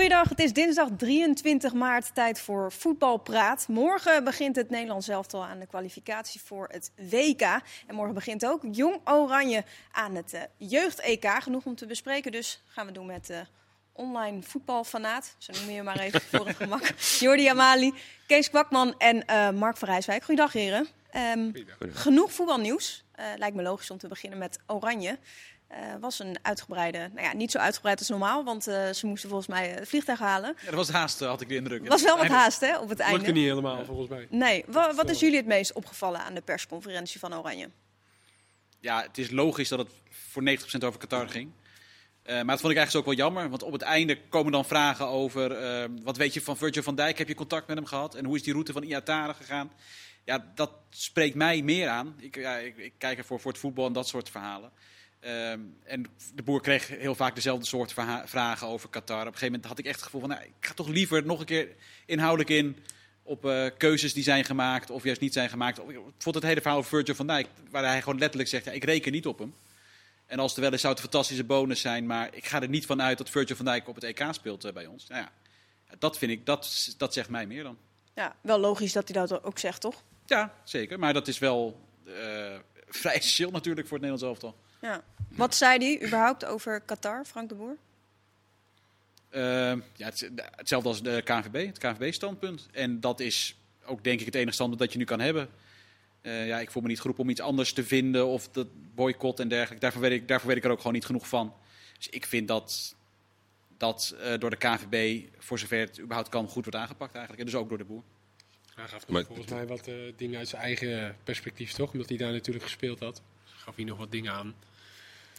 Goeiedag, het is dinsdag 23 maart, tijd voor Voetbalpraat. Morgen begint het Nederlands elftal aan de kwalificatie voor het WK. En morgen begint ook Jong Oranje aan het uh, Jeugd-EK. Genoeg om te bespreken, dus gaan we doen met uh, online voetbalfanaat. Zo noem je hem maar even voor een gemak. Jordi Amali, Kees Kwakman en uh, Mark van Rijswijk. Goeiedag heren. Um, genoeg voetbalnieuws. lijkt me logisch om te beginnen met Oranje. Uh, was een uitgebreide, nou ja, niet zo uitgebreid als normaal, want uh, ze moesten volgens mij het vliegtuig halen. Ja, dat was haast, had ik de indruk. was wel wat haast, hè, op het einde. Lukte niet helemaal, volgens mij. Nee, wat, wat is jullie het meest opgevallen aan de persconferentie van Oranje? Ja, het is logisch dat het voor 90% over Qatar ging. Uh, maar dat vond ik eigenlijk ook wel jammer, want op het einde komen dan vragen over... wat weet je van Virgil van Dijk, heb je contact met hem gehad? En hoe is die route van Iatare gegaan? Ja, dat spreekt mij meer aan. Ik, ja, ik, ik kijk ervoor voor het voetbal en dat soort verhalen. Um, en de boer kreeg heel vaak dezelfde soort vragen over Qatar. Op een gegeven moment had ik echt het gevoel van, nou, ik ga toch liever nog een keer inhoudelijk in op uh, keuzes die zijn gemaakt of juist niet zijn gemaakt. Ik vond het hele verhaal over Virgil van Dijk, waar hij gewoon letterlijk zegt, ja, ik reken niet op hem. En als er wel eens zou het een fantastische bonus zijn, maar ik ga er niet van uit dat Virgil van Dijk op het EK speelt uh, bij ons. Nou ja, dat vind ik, dat, dat zegt mij meer dan. Ja, wel logisch dat hij dat ook zegt, toch? Ja, zeker. Maar dat is wel uh, vrij essentieel natuurlijk voor het Nederlands elftal. Ja. Wat zei hij überhaupt over Qatar, Frank de Boer? Uh, ja, hetzelfde als de KNVB, het KNVB-standpunt. En dat is ook denk ik het enige standpunt dat je nu kan hebben. Uh, ja, ik voel me niet geroepen om iets anders te vinden of dat boycott en dergelijke. Daarvoor weet, ik, daarvoor weet ik er ook gewoon niet genoeg van. Dus ik vind dat dat uh, door de KNVB, voor zover het überhaupt kan, goed wordt aangepakt eigenlijk. En dus ook door de boer. Hij gaf maar, volgens mij wat uh, dingen uit zijn eigen perspectief, toch? Omdat hij daar natuurlijk gespeeld had. Gaf hij nog wat dingen aan.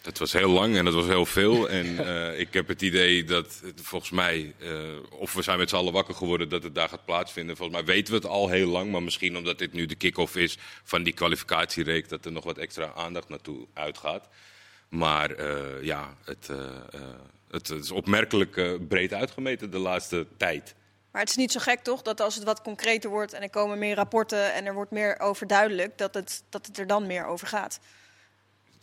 Het was heel lang en het was heel veel. En uh, ik heb het idee dat volgens mij, uh, of we zijn met z'n allen wakker geworden dat het daar gaat plaatsvinden. Volgens mij weten we het al heel lang, maar misschien omdat dit nu de kick-off is van die kwalificatiereek, dat er nog wat extra aandacht naartoe uitgaat. Maar uh, ja, het, het, is opmerkelijk breed uitgemeten de laatste tijd. Maar het is niet zo gek toch dat als het wat concreter wordt en er komen meer rapporten en er wordt meer over duidelijk, dat het, dat het er dan meer over gaat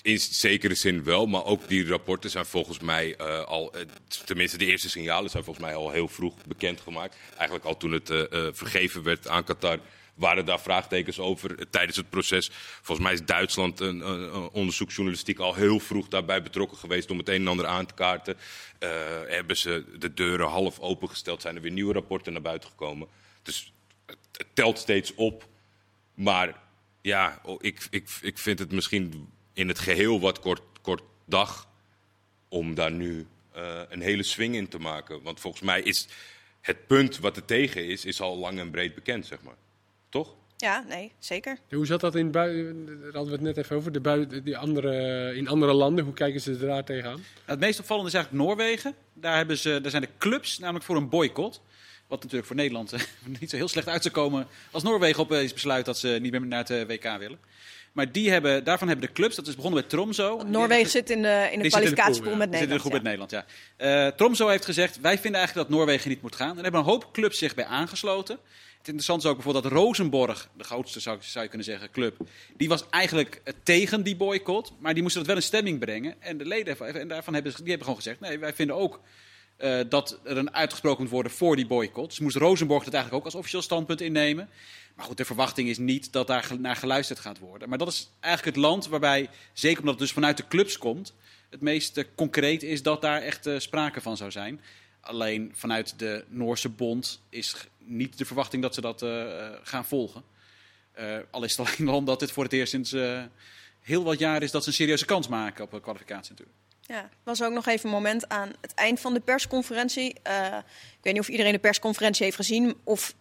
in zekere zin wel, maar ook die rapporten zijn volgens mij uh, al, uh, tenminste de eerste signalen zijn volgens mij al heel vroeg bekendgemaakt. Eigenlijk al toen het uh, vergeven werd aan Qatar waren daar vraagtekens over tijdens het proces. Volgens mij is Duitsland een onderzoeksjournalistiek al heel vroeg daarbij betrokken geweest om het een en ander aan te kaarten. hebben ze de deuren half opengesteld, zijn er weer nieuwe rapporten naar buiten gekomen. Dus het, het telt steeds op. Maar ja, oh, ik, ik, ik vind het misschien in het geheel wat kort, kort dag om daar nu uh, een hele swing in te maken. Want volgens mij is het punt wat er tegen is, is al lang en breed bekend, zeg maar. Toch? Ja, nee, zeker. Hoe zat dat in buiten? Daar hadden we het net even over. De bui die andere, in andere landen, hoe kijken ze daar tegenaan? Nou, het meest opvallende is eigenlijk Noorwegen. Daar, hebben ze, daar zijn de clubs namelijk voor een boycott. Wat natuurlijk voor Nederland niet zo heel slecht uit zou komen als Noorwegen opeens besluit dat ze niet meer naar het WK willen. Maar die hebben, daarvan hebben de clubs, dat is begonnen met Tromso. Noorwegen zit in de, in de kwalificatiepool met Nederland. Zit in de groep met Nederland, ja. Uh, Tromso heeft gezegd, wij vinden eigenlijk dat Noorwegen niet moet gaan. En daar hebben een hoop clubs zich bij aangesloten. Het interessante is ook bijvoorbeeld dat Rosenborg, de grootste zou, zou je kunnen zeggen, club, die was eigenlijk tegen die boycott, maar die moesten dat wel in stemming brengen. En de leden en daarvan hebben, die hebben gewoon gezegd, nee, wij vinden ook uh, dat er een uitgesproken moet worden voor die boycott. Dus moest Rosenborg dat eigenlijk ook als officieel standpunt innemen. Maar goed, de verwachting is niet dat daar naar geluisterd gaat worden. Maar dat is eigenlijk het land waarbij, zeker omdat het dus vanuit de clubs komt, het meest concreet is dat daar echt uh, sprake van zou zijn. Alleen vanuit de Noorse bond is niet de verwachting dat ze dat uh, gaan volgen. Al is het alleen dan dat dit voor het eerst sinds heel wat jaar is dat ze een serieuze kans maken op een kwalificatie natuurlijk. Ja, was ook nog even een moment aan het eind van de persconferentie. Ik weet niet of iedereen de persconferentie heeft gezien. Of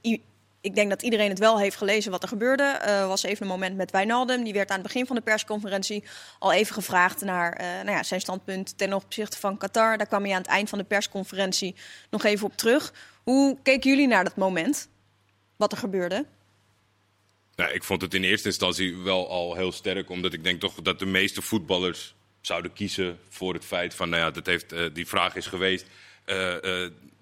ik denk dat iedereen het wel heeft gelezen wat er gebeurde. Er uh, was even een moment met Wijnaldum. Die werd aan het begin van de persconferentie al even gevraagd naar uh, nou ja, zijn standpunt ten opzichte van Qatar. Daar kwam hij aan het eind van de persconferentie nog even op terug. Hoe keken jullie naar dat moment? Wat er gebeurde? Ja, ik vond het in eerste instantie wel al heel sterk. Omdat ik denk toch dat de meeste voetballers zouden kiezen voor het feit van, nou ja, dat heeft, uh, die vraag is geweest,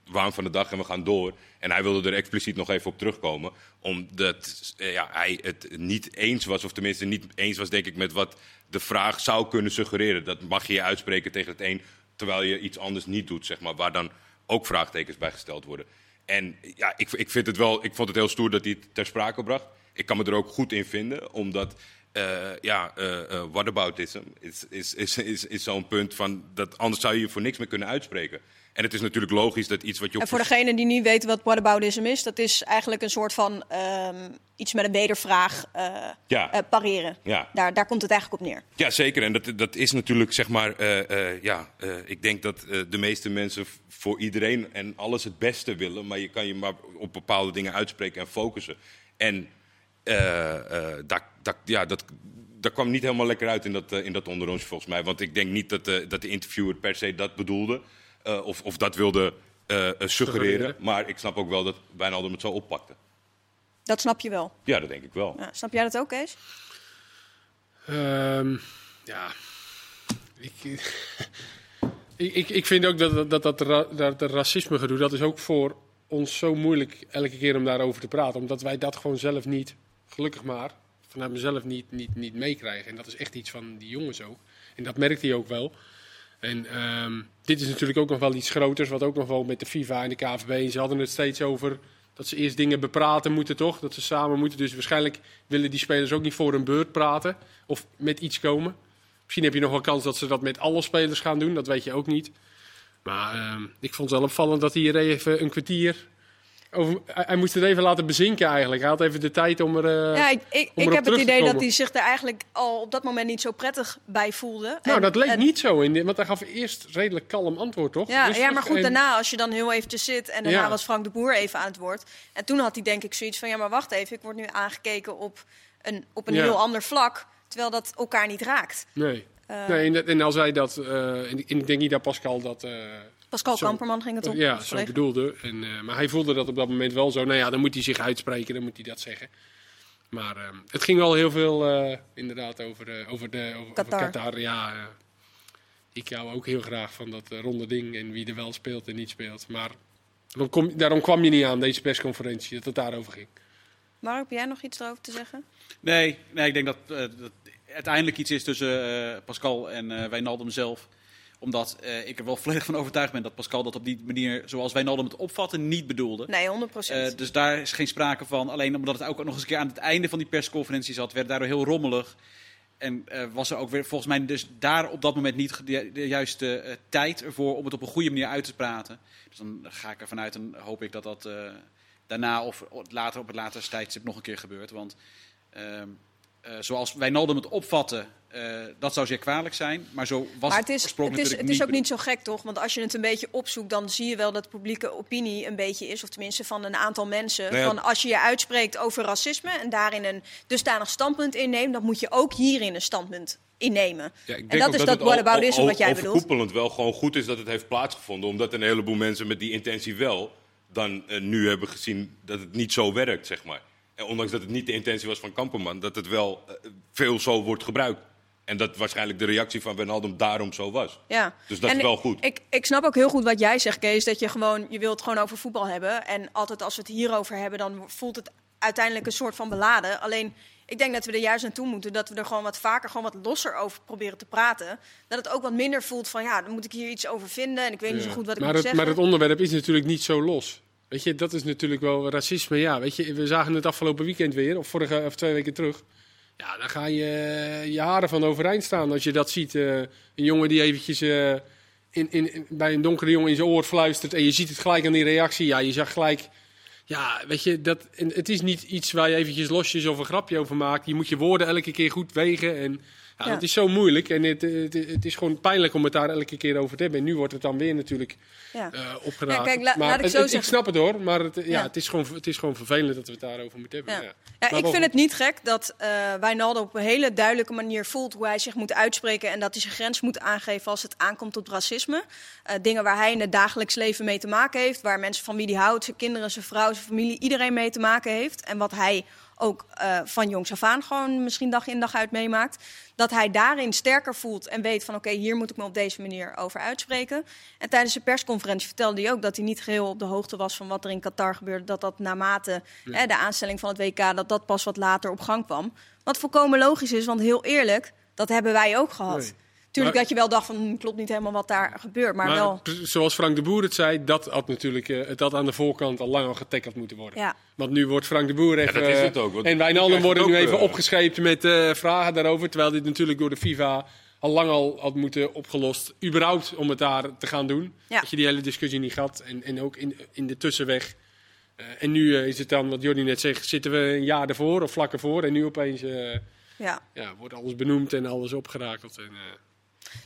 waan van de dag en we gaan door. En hij wilde er expliciet nog even op terugkomen, omdat ja, hij het niet eens was, of tenminste niet eens was, denk ik, met wat de vraag zou kunnen suggereren. Dat mag je je uitspreken tegen het een, terwijl je iets anders niet doet, zeg maar, waar dan ook vraagtekens bij gesteld worden. En ja, ik, ik, vind het wel, ik vond het heel stoer dat hij het ter sprake bracht. Ik kan me er ook goed in vinden, omdat ja, uh, uh, whataboutism is, is, is, is, is zo'n punt van dat anders zou je je voor niks meer kunnen uitspreken. En het is natuurlijk logisch dat iets wat je. En voor degene die niet weten wat whataboutism is, dat is eigenlijk een soort van um, iets met een wedervraag uh, ja. uh, pareren. Ja. Daar, daar komt het eigenlijk op neer. Ja, zeker. En dat, dat is natuurlijk, zeg maar, uh, ja, ik denk dat de meeste mensen voor iedereen en alles het beste willen, maar je kan je maar op bepaalde dingen uitspreken en focussen. En dat, dat, ja, dat, dat kwam niet helemaal lekker uit in dat, in dat onderrondje volgens mij. Want ik denk niet dat, dat de interviewer per se dat bedoelde. Uh, of, of, dat wilde uh, suggereren. Maar ik snap ook wel dat Wijnaldum het zo oppakte. Dat snap je wel? Ja, dat denk ik wel. Ja, snap jij dat ook, Kees? Um, ja. Ik, ik, ik, vind ook dat dat, dat, dat, dat racisme gedoe, dat is ook voor ons zo moeilijk elke keer om daarover te praten. Omdat wij dat gewoon zelf niet, gelukkig maar, vanuit mezelf niet, niet, niet meekrijgen. En dat is echt iets van die jongens ook. En dat merkt hij ook wel. En um, dit is natuurlijk ook nog wel iets groters, wat ook nog wel met de FIFA en de KVB. Ze hadden het steeds over dat ze eerst dingen bepraten moeten, toch? Dat ze samen moeten. Dus waarschijnlijk willen die spelers ook niet voor hun beurt praten of met iets komen. Misschien heb je nog wel kans dat ze dat met alle spelers gaan doen, dat weet je ook niet. Maar um, ik vond het wel opvallend dat hij hier even een kwartier over, hij moest het even laten bezinken eigenlijk. Hij had even de tijd om er. Uh, ja, ik, ik, ik heb het idee dat hij zich er eigenlijk al op dat moment niet zo prettig bij voelde. Nou, dat leek niet zo. In want hij gaf eerst redelijk kalm antwoord, toch? Ja, ja maar goed, daarna, als je dan heel eventjes zit en daarna was Frank de Boer even aan het woord. En toen had hij denk ik zoiets van: ja, maar wacht even, ik word nu aangekeken op een, op een heel ander vlak, terwijl dat elkaar niet raakt. Nee. Uh, nee, en, als hij dat, uh, ik denk niet dat Pascal dat Pascal zo, Kamperman ging het op. Ja, zo bedoelde. En, uh, maar hij voelde dat op dat moment wel zo. Nou ja, dan moet hij zich uitspreken, dan moet hij dat zeggen. Maar uh, het ging wel heel veel uh, inderdaad over, over, de, over Qatar. Over Qatar. Ja, ik hou ook heel graag van dat ronde ding en wie er wel speelt en niet speelt. Maar daarom, kom, daarom kwam je niet aan deze persconferentie, dat het daarover ging. Mark, heb jij nog iets erover te zeggen? Nee, nee ik denk dat, dat uiteindelijk iets is tussen Pascal en Wijnaldum zelf omdat uh, ik er wel volledig van overtuigd ben dat Pascal dat op die manier, zoals Wijnaldum het opvatten, niet bedoelde. Nee, 100%. Uh, eh, dus daar is geen sprake van. Alleen omdat het ook nog eens een keer aan het einde van die persconferentie zat, werd daardoor heel rommelig. En uh, was er ook weer volgens mij dus daar op dat moment niet de, de juiste tijd ervoor om het op een goede manier uit te praten. Dus dan ga ik ervan uit en hoop ik dat dat daarna of later op het later tijdstip nog een keer gebeurt. Want ehm, uh, zoals Wijnaldum het opvatten, uh, dat zou zeer kwalijk zijn. Maar zo was maar het is, het, is, het is ook niet zo gek, toch? Want als je het een beetje opzoekt, dan zie je wel dat publieke opinie een beetje is, of tenminste van een aantal mensen. Nou ja. Van als je je uitspreekt over racisme en daarin een dusdanig standpunt inneemt, dan moet je ook hierin een standpunt innemen. Ja, en dat is dat whataboutism wat jij bedoelt. overkoepelend wel gewoon goed is dat het heeft plaatsgevonden. Omdat een heleboel mensen met die intentie wel dan uh, nu hebben gezien dat het niet zo werkt, zeg maar. En ondanks dat het niet de intentie was van Kamperman, dat het wel uh, veel zo wordt gebruikt. En dat waarschijnlijk de reactie van Wijnaldum daarom zo was. Ja. Dus dat is wel goed. Ik, ik snap ook heel goed wat jij zegt, Kees. Dat je gewoon, je wilt het gewoon over voetbal hebben. En altijd als we het hierover hebben, dan voelt het uiteindelijk een soort van beladen. Alleen, ik denk dat we er juist naartoe moeten. Dat we er gewoon wat vaker, gewoon wat losser over proberen te praten. Dat het ook wat minder voelt van, ja, dan moet ik hier iets over vinden. En ik weet ja. niet zo goed wat ik maar moet het, zeggen. Maar het onderwerp is natuurlijk niet zo los. Weet je, dat is natuurlijk wel racisme. Ja, weet je, we zagen het afgelopen weekend weer, of vorige of twee weken terug. Ja, dan ga je je haren van overeind staan als je dat ziet. Uh, een jongen die eventjes uh, in, in, bij een donkere jongen in zijn oor fluistert en je ziet het gelijk aan die reactie. Ja, je zag gelijk... Ja, weet je, dat, het is niet iets waar je eventjes losjes of een grapje over maakt. Je moet je woorden elke keer goed wegen en... Ja. Het is zo moeilijk en het, het, het, is gewoon pijnlijk om het daar elke keer over te hebben. En nu wordt het dan weer natuurlijk ja. uh, opgeraakt. Ja, kijk, la, maar laat ik, zo het, ik snap het hoor, maar het, ja, Het, is gewoon, het is gewoon vervelend dat we het daarover moeten hebben. Ja. Ik vind het niet gek dat uh, Wijnaldum op een hele duidelijke manier voelt hoe hij zich moet uitspreken. En dat hij zijn grens moet aangeven als het aankomt op racisme. Uh, dingen waar hij in het dagelijks leven mee te maken heeft. Waar mensen van wie hij houdt, zijn kinderen, zijn vrouw, zijn familie, iedereen mee te maken heeft. En wat hij ook uh, van jongs af aan gewoon misschien dag in dag uit meemaakt. Dat hij daarin sterker voelt en weet van oké, okay, hier moet ik me op deze manier over uitspreken. En tijdens de persconferentie vertelde hij ook dat hij niet geheel op de hoogte was van wat er in Qatar gebeurde. Dat dat naarmate ja. hè, de aanstelling van het WK, dat dat pas wat later op gang kwam. Wat volkomen logisch is, want heel eerlijk, dat hebben wij ook gehad. Nee. Tuurlijk Maar- dat je wel dacht van hm, klopt niet helemaal wat daar gebeurt, maar, Maar wel. zoals Frank de Boer het zei, dat had natuurlijk eh, het had aan de voorkant al lang al getackeld moeten worden. Ja. Want nu wordt Frank de Boer even... dat is het ook, en Wijnaldum worden nu even eh, opgescheept met eh, vragen daarover. Terwijl dit natuurlijk door de FIFA al lang al had moeten opgelost. Überhaupt om het daar te gaan doen. Ja. Dat je die hele discussie niet had. En, en ook in, in de tussenweg. Eh, en nu is het dan, wat Jordi net zegt, zitten we een jaar ervoor of vlak ervoor. En nu opeens Ja. ja, wordt alles benoemd en alles opgerakeld. En, eh,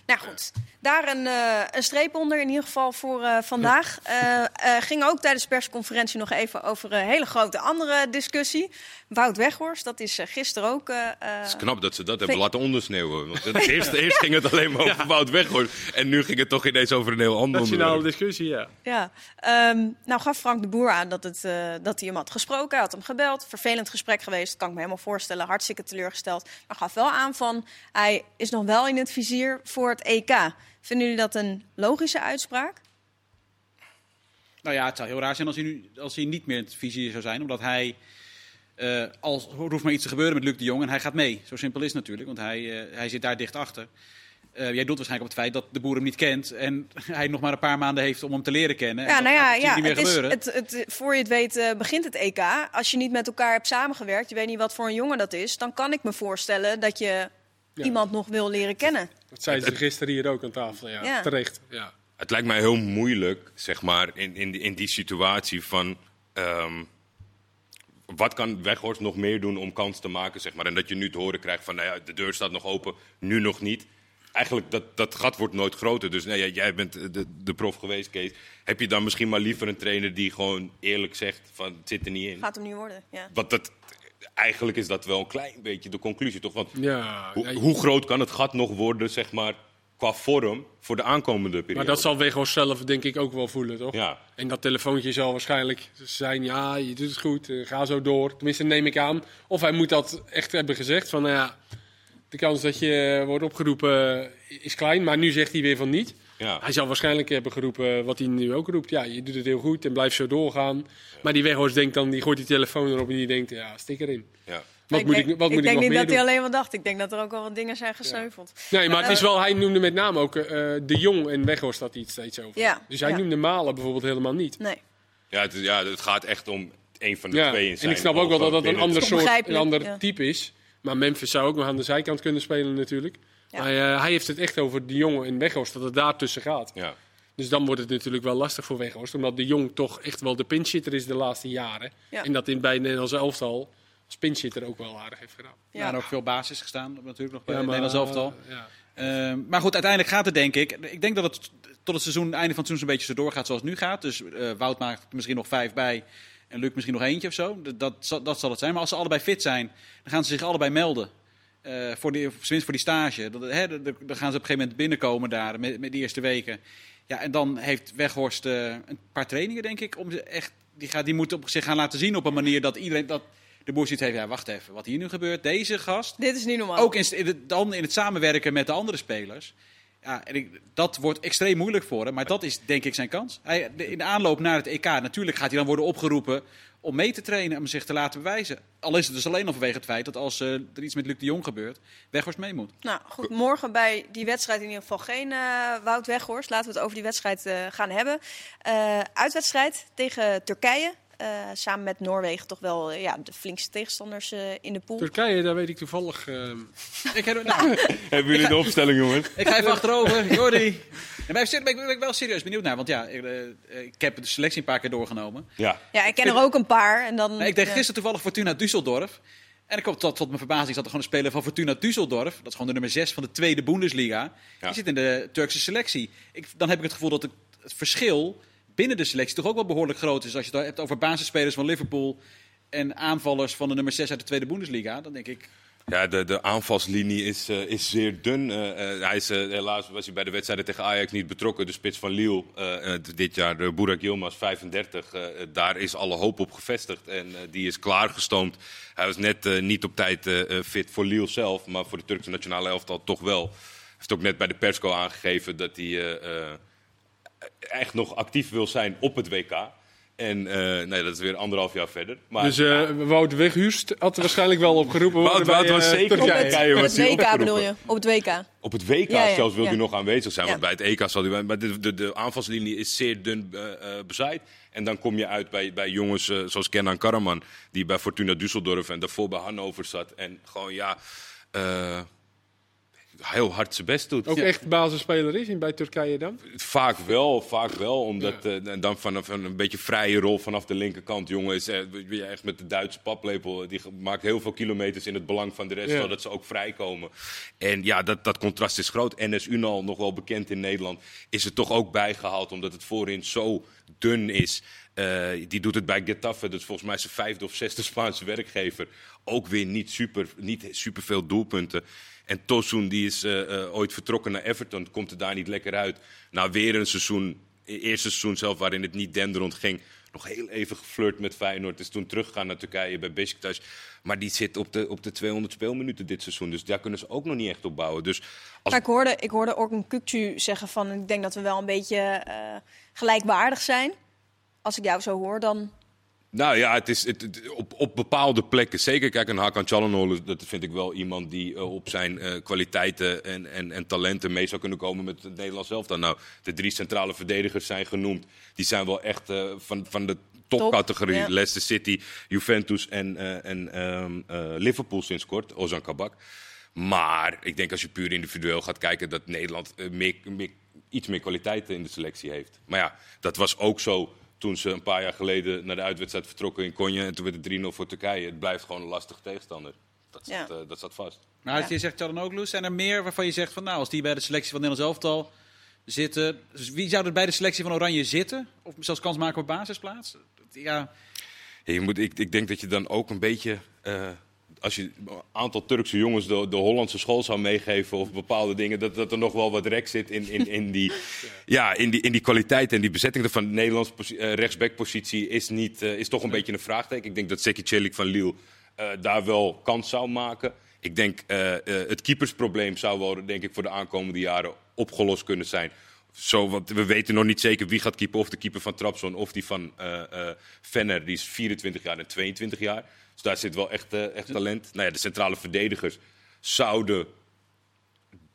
Nou goed, daar een, eh, een streep onder in ieder geval voor eh, vandaag. Eh, eh, ging ook tijdens de persconferentie nog even over een hele grote andere discussie. Wout Weghorst, dat is gisteren ook... eh, eh, Het is knap dat ze dat hebben laten ondersneeuwen. Want het, eerst, eerst ging het alleen maar over Wout Weghorst. En nu ging het toch ineens over een heel ander nationale discussie, ja. Ja, Ehm, nou gaf Frank de Boer aan dat, het, eh, dat hij hem had gesproken. Hij had hem gebeld. Vervelend gesprek geweest, kan ik me helemaal voorstellen. Hartstikke teleurgesteld. Maar gaf wel aan van, hij is nog wel in het vizier voor het EK. Vinden jullie dat een logische uitspraak? Nou ja, het zou heel raar zijn als hij, nu, als hij niet meer in het vizier zou zijn. Omdat hij, eh, als, er hoeft maar iets te gebeuren met Luc de Jong en hij gaat mee. Zo simpel is het natuurlijk, want hij, eh, hij zit daar dicht achter. Eh, jij doet waarschijnlijk op het feit dat de boer hem niet kent. En hij nog maar een paar maanden heeft om hem te leren kennen. En Ja, nou ja, ja niet meer het is, het, het, voor je het weet begint het EK. Als je niet met elkaar hebt samengewerkt, je weet niet wat voor een jongen dat is, dan kan ik me voorstellen dat je Ja. iemand nog wil leren kennen. Dat zeiden ze gisteren hier ook aan tafel. Ja, Ja. terecht. Ja. Het lijkt mij heel moeilijk, zeg maar, in, in, die- in die situatie van... ehm, wat kan Weghorst nog meer doen om kans te maken, zeg maar? En dat je nu te horen krijgt van, nou ja, de deur staat nog open, nu nog niet. Eigenlijk, dat, dat gat wordt nooit groter. Dus nee, jij bent de, de prof geweest, Kees. Heb je dan misschien maar liever een trainer die gewoon eerlijk zegt van, het zit er niet in? Gaat hem nu worden, ja. Want dat, eigenlijk is dat wel een klein beetje de conclusie, toch? Want Ja, hoe, ja, hoe groot kan het gat nog worden, zeg maar, qua vorm voor de aankomende periode? maar dat zal Weghorst zelf denk ik ook wel voelen, toch? Ja. En dat telefoontje zal waarschijnlijk zijn, ja, je doet het goed, eh, ga zo door. Tenminste, neem ik aan. Of hij moet dat echt hebben gezegd, van nou ja, de kans dat je wordt opgeroepen is klein. Maar nu zegt hij weer van niet. Ja. Hij zal waarschijnlijk hebben geroepen wat hij nu ook roept. Ja, je doet het heel goed en blijf zo doorgaan. Maar die Weghorst denkt dan, die gooit die telefoon erop en die denkt, ja, stik erin. Ja. Wat ik moet denk, ik, wat moet ik denk nog niet meer dat doen? hij alleen wat dacht. Ik denk dat er ook wel wat dingen zijn gesneuveld. Nee, maar het is wel, hij noemde met name ook eh, De Jong en Weghorst had iets steeds over. Ja, Dus hij ja. noemde Malen bijvoorbeeld helemaal niet. Nee. Ja, het, ja, het gaat echt om een van de Ja, twee in en ik snap ook wel dat dat een ander soort, een ander ja. type is. Maar Memphis zou ook nog aan de zijkant kunnen spelen natuurlijk. Ja. Maar eh, hij heeft het echt over De Jong en Weghorst, dat het daar tussen gaat. Ja. Dus dan wordt het natuurlijk wel lastig voor Weghorst. Omdat De Jong toch echt wel de pinchitter is de laatste jaren. Ja. En dat in, bij Nederlands elftal als pinchitter ook wel aardig heeft gedaan. Ja, Ja. en ook veel basis gestaan, natuurlijk nog bij Ja, maar, Nederlands elftal. eh, ja. Ehm, maar goed, uiteindelijk gaat het denk ik. Ik denk dat het tot het seizoen, einde van het seizoen een beetje zo doorgaat zoals het nu gaat. Dus eh, Wout maakt misschien nog vijf bij en Luc misschien nog eentje of zo. Dat, dat, zal- dat zal het zijn. Maar als ze allebei fit zijn, dan gaan ze zich allebei melden. Eh, voor die, tenminste voor die stage. Dat, hè, dan gaan ze op een gegeven moment binnenkomen daar met, met die eerste weken. Ja, en dan heeft Weghorst eh, een paar trainingen, denk ik. Om ze echt, die, gaat, die moet op zich gaan laten zien op een manier dat iedereen... Dat, de boer ziet heeft, ja, wacht even, wat hier nu gebeurt. Deze gast, Dit is niet normaal. ook in, in het, dan in het samenwerken met de andere spelers. Ja, en dat wordt extreem moeilijk voor hem. Maar dat is denk ik zijn kans. Hij, in de aanloop naar het EK, natuurlijk gaat hij dan worden opgeroepen om mee te trainen. Om zich te laten bewijzen. Al is het dus alleen al vanwege het feit dat als eh, er iets met Luc de Jong gebeurt, Weghorst mee moet. Nou goed, morgen bij die wedstrijd in ieder geval geen eh, Wout Weghorst. Laten we het over die wedstrijd eh, gaan hebben. Uitwedstrijd tegen Turkije. Eh, samen met Noorwegen toch wel eh, ja, de flinkste tegenstanders eh, in de pool. Turkije, daar weet ik toevallig... Ik, heb, nou, Hebben jullie de opstelling, jongens? ik ga even achterover. Jordi. En bij ben ik, ben ik wel serieus benieuwd naar. Want ja, ik, ik heb de selectie een paar keer doorgenomen. Ja. Ja, ik ken er ook een paar. En dan, Nee, ik deed gisteren toevallig Fortuna Düsseldorf. En ik kwam tot, tot mijn verbazing zat er gewoon een speler van Fortuna Düsseldorf. Dat is gewoon de nummer 6 van de tweede Bundesliga. Ja. Die zit in de Turkse selectie. Ik, dan heb ik het gevoel dat het, het verschil binnen de selectie toch ook wel behoorlijk groot is. Als je het hebt over basisspelers van Liverpool en aanvallers van de nummer 6 uit de tweede Bundesliga. Dan denk ik, Ja, de, de aanvalslinie is, eh, is zeer dun. Eh, eh, hij is, helaas was hij bij de wedstrijden tegen Ajax niet betrokken. De spits van Lille dit jaar, de Burak Yilmaz, 35. eh, daar is alle hoop op gevestigd en die is klaargestoomd. Hij was net niet op tijd fit voor Lille zelf, maar voor de Turkse nationale elftal toch wel. Hij heeft ook net bij de persco aangegeven dat hij echt nog actief wil zijn op het WK. En eh, nee, dat is weer anderhalf jaar verder. Maar Dus eh Wout Weghurst had er waarschijnlijk wel opgeroepen Wout- worden Wout bij, was eh, zeker Turkije. bij Turkije Op het WK bedoel je? Op het WK. Op het WK Ja, ja, zelfs wil ja. hij nog aanwezig zijn. Ja. Want bij het EK zal hij... Maar de, de, de aanvalslinie is zeer dun eh, eh, bezaaid. En dan kom je uit bij, bij jongens zoals Kenan Karaman... die bij Fortuna Düsseldorf en daarvoor bij Hannover zat. En gewoon, ja... heel hard zijn best doet. Ook Ja. echt basisspeler is in bij Turkije dan? Vaak wel, vaak wel. Omdat eh, en dan vanaf een, een beetje vrije rol vanaf de linkerkant. Jongen is weer echt met de Duitse paplepel. Die maakt heel veel kilometers in het belang van de rest. Ja. Zodat ze ook vrijkomen. En ja, dat, dat contrast is groot. NS Unal, nog wel bekend in Nederland, is er toch ook bijgehaald. Omdat het voorin zo dun is. Eh, die doet het bij Getafe. Dat is volgens mij zijn vijfde of zesde Spaanse werkgever. Ook weer niet super, niet super veel doelpunten. En Tosun die is eh, eh, ooit vertrokken naar Everton, komt er daar niet lekker uit. Nou, weer een seizoen, e- eerste seizoen zelf waarin het niet denderend ging. Nog heel even geflirt met Feyenoord. Is toen teruggegaan naar Turkije bij Besiktas. Maar die zit op de, op de 200 speelminuten dit seizoen. Dus daar kunnen ze ook nog niet echt op bouwen. Dus als Maar ik hoorde, ik hoorde Orkun Kukcu zeggen van... ik denk dat we wel een beetje eh, gelijkwaardig zijn. Als ik jou zo hoor, dan... Nou ja, het is het, het- op, op bepaalde plekken. Zeker, kijk, een Hakan Çalhanoğlu, dat vind ik wel iemand die eh, op zijn eh, kwaliteiten en, en, en talenten mee zou kunnen komen met het Nederlands elftal. Nou, de drie centrale verdedigers zijn genoemd. Die zijn wel echt eh, van, van de topcategorie. ja. Leicester City, Juventus en, en ehm, eh, Liverpool sinds kort, Ozan Kabak. Maar ik denk als je puur individueel gaat kijken dat Nederland meer, meer, iets meer kwaliteit in de selectie heeft. Maar ja, dat was ook zo toen ze een paar jaar geleden naar de uitwedstrijd vertrokken in Konje. En toen werd het 3-0 voor Turkije. Het blijft gewoon een lastige tegenstander. Dat Ja. staat, eh, dat staat vast. Maar als Ja. je zegt Çalhanoğlu, zijn er meer waarvan je zegt van nou, als die bij de selectie van Nederlands elftal zitten, dus wie zou er bij de selectie van Oranje zitten? Of zelfs kans maken op basisplaats? Ja, Ja, je moet, ik, ik denk dat je dan ook een beetje. eh, als je een aantal Turkse jongens de, de Hollandse school zou meegeven of bepaalde dingen, dat, dat er nog wel wat rek zit in, in, in, die, ja, in, die, in die kwaliteit en die bezetting van de Nederlandse eh, rechtsbackpositie is, niet, eh, is toch een beetje een vraagteken. Ik denk dat Seki Celik van Lille eh, daar wel kans zou maken. Ik denk het keepersprobleem zou wel, denk ik, voor de aankomende jaren opgelost kunnen zijn. Zo, want we weten nog niet zeker wie gaat keeper. Of de keeper van Trabzon of die van Venner. Die is 24 jaar en 22 jaar. Dus daar zit wel echt, eh, echt talent. Nou ja, de centrale verdedigers zouden...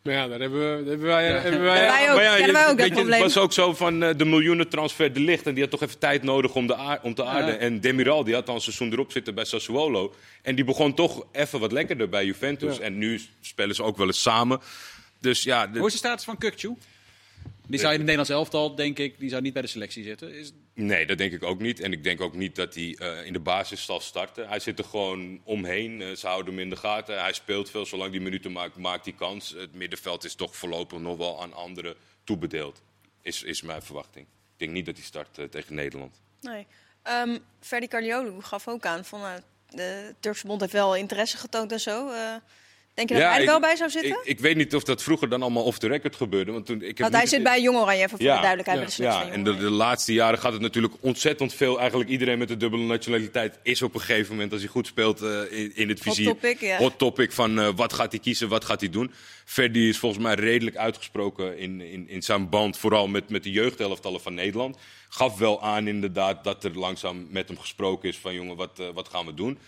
Maar ja, daar hebben, we, daar hebben wij... Hebben wij wij ook, Maar ja, kennen wij je- ook dat weet je, probleem. Het was ook zo van eh, de miljoenentransfer de licht. En die had toch even tijd nodig om, de om te aarden. En Demiral die had al een seizoen erop zitten bij Sassuolo. En die begon toch even wat lekkerder bij Juventus. Ja. En nu spelen ze ook wel eens samen. Dus ja, de- hoe is de status van Kukcu? Die zou in het Nederlands elftal, denk ik, die zou niet bij de selectie zitten. Is, Nee, dat denk ik ook niet. En ik denk ook niet dat hij eh, in de basis zal starten. Hij zit er gewoon omheen. Eh, ze houden hem in de gaten. Hij speelt veel. Zolang hij minuten maakt, maakt hij kans. Het middenveld is toch voorlopig nog wel aan anderen toebedeeld. Is, is mijn verwachting. Ik denk niet dat hij start eh, tegen Nederland. Nee. Ehm Ferdi Carliolu gaf ook aan van... eh, de Turkse bond heeft wel interesse getoond en zo. Denk je dat hij er ik- wel bij zou zitten? Ik, ik weet niet of dat vroeger dan allemaal off the record gebeurde. Want toen, ik heb Want hij zit bij Jong Oranje, even voor Ja, de duidelijkheid. ja, de Ja, en de, de laatste jaren gaat het natuurlijk ontzettend veel. Eigenlijk iedereen met een dubbele nationaliteit is op een gegeven moment, als hij goed speelt, eh, in, in het Hot vizier. topic, ja. Hot topic van eh, wat gaat hij kiezen, wat gaat hij doen. Verdi is volgens mij redelijk uitgesproken in, in, in zijn band, vooral met, met de jeugdelftallen van Nederland. Gaf wel aan inderdaad dat er langzaam met hem gesproken is van jongen, wat, eh, wat gaan we doen.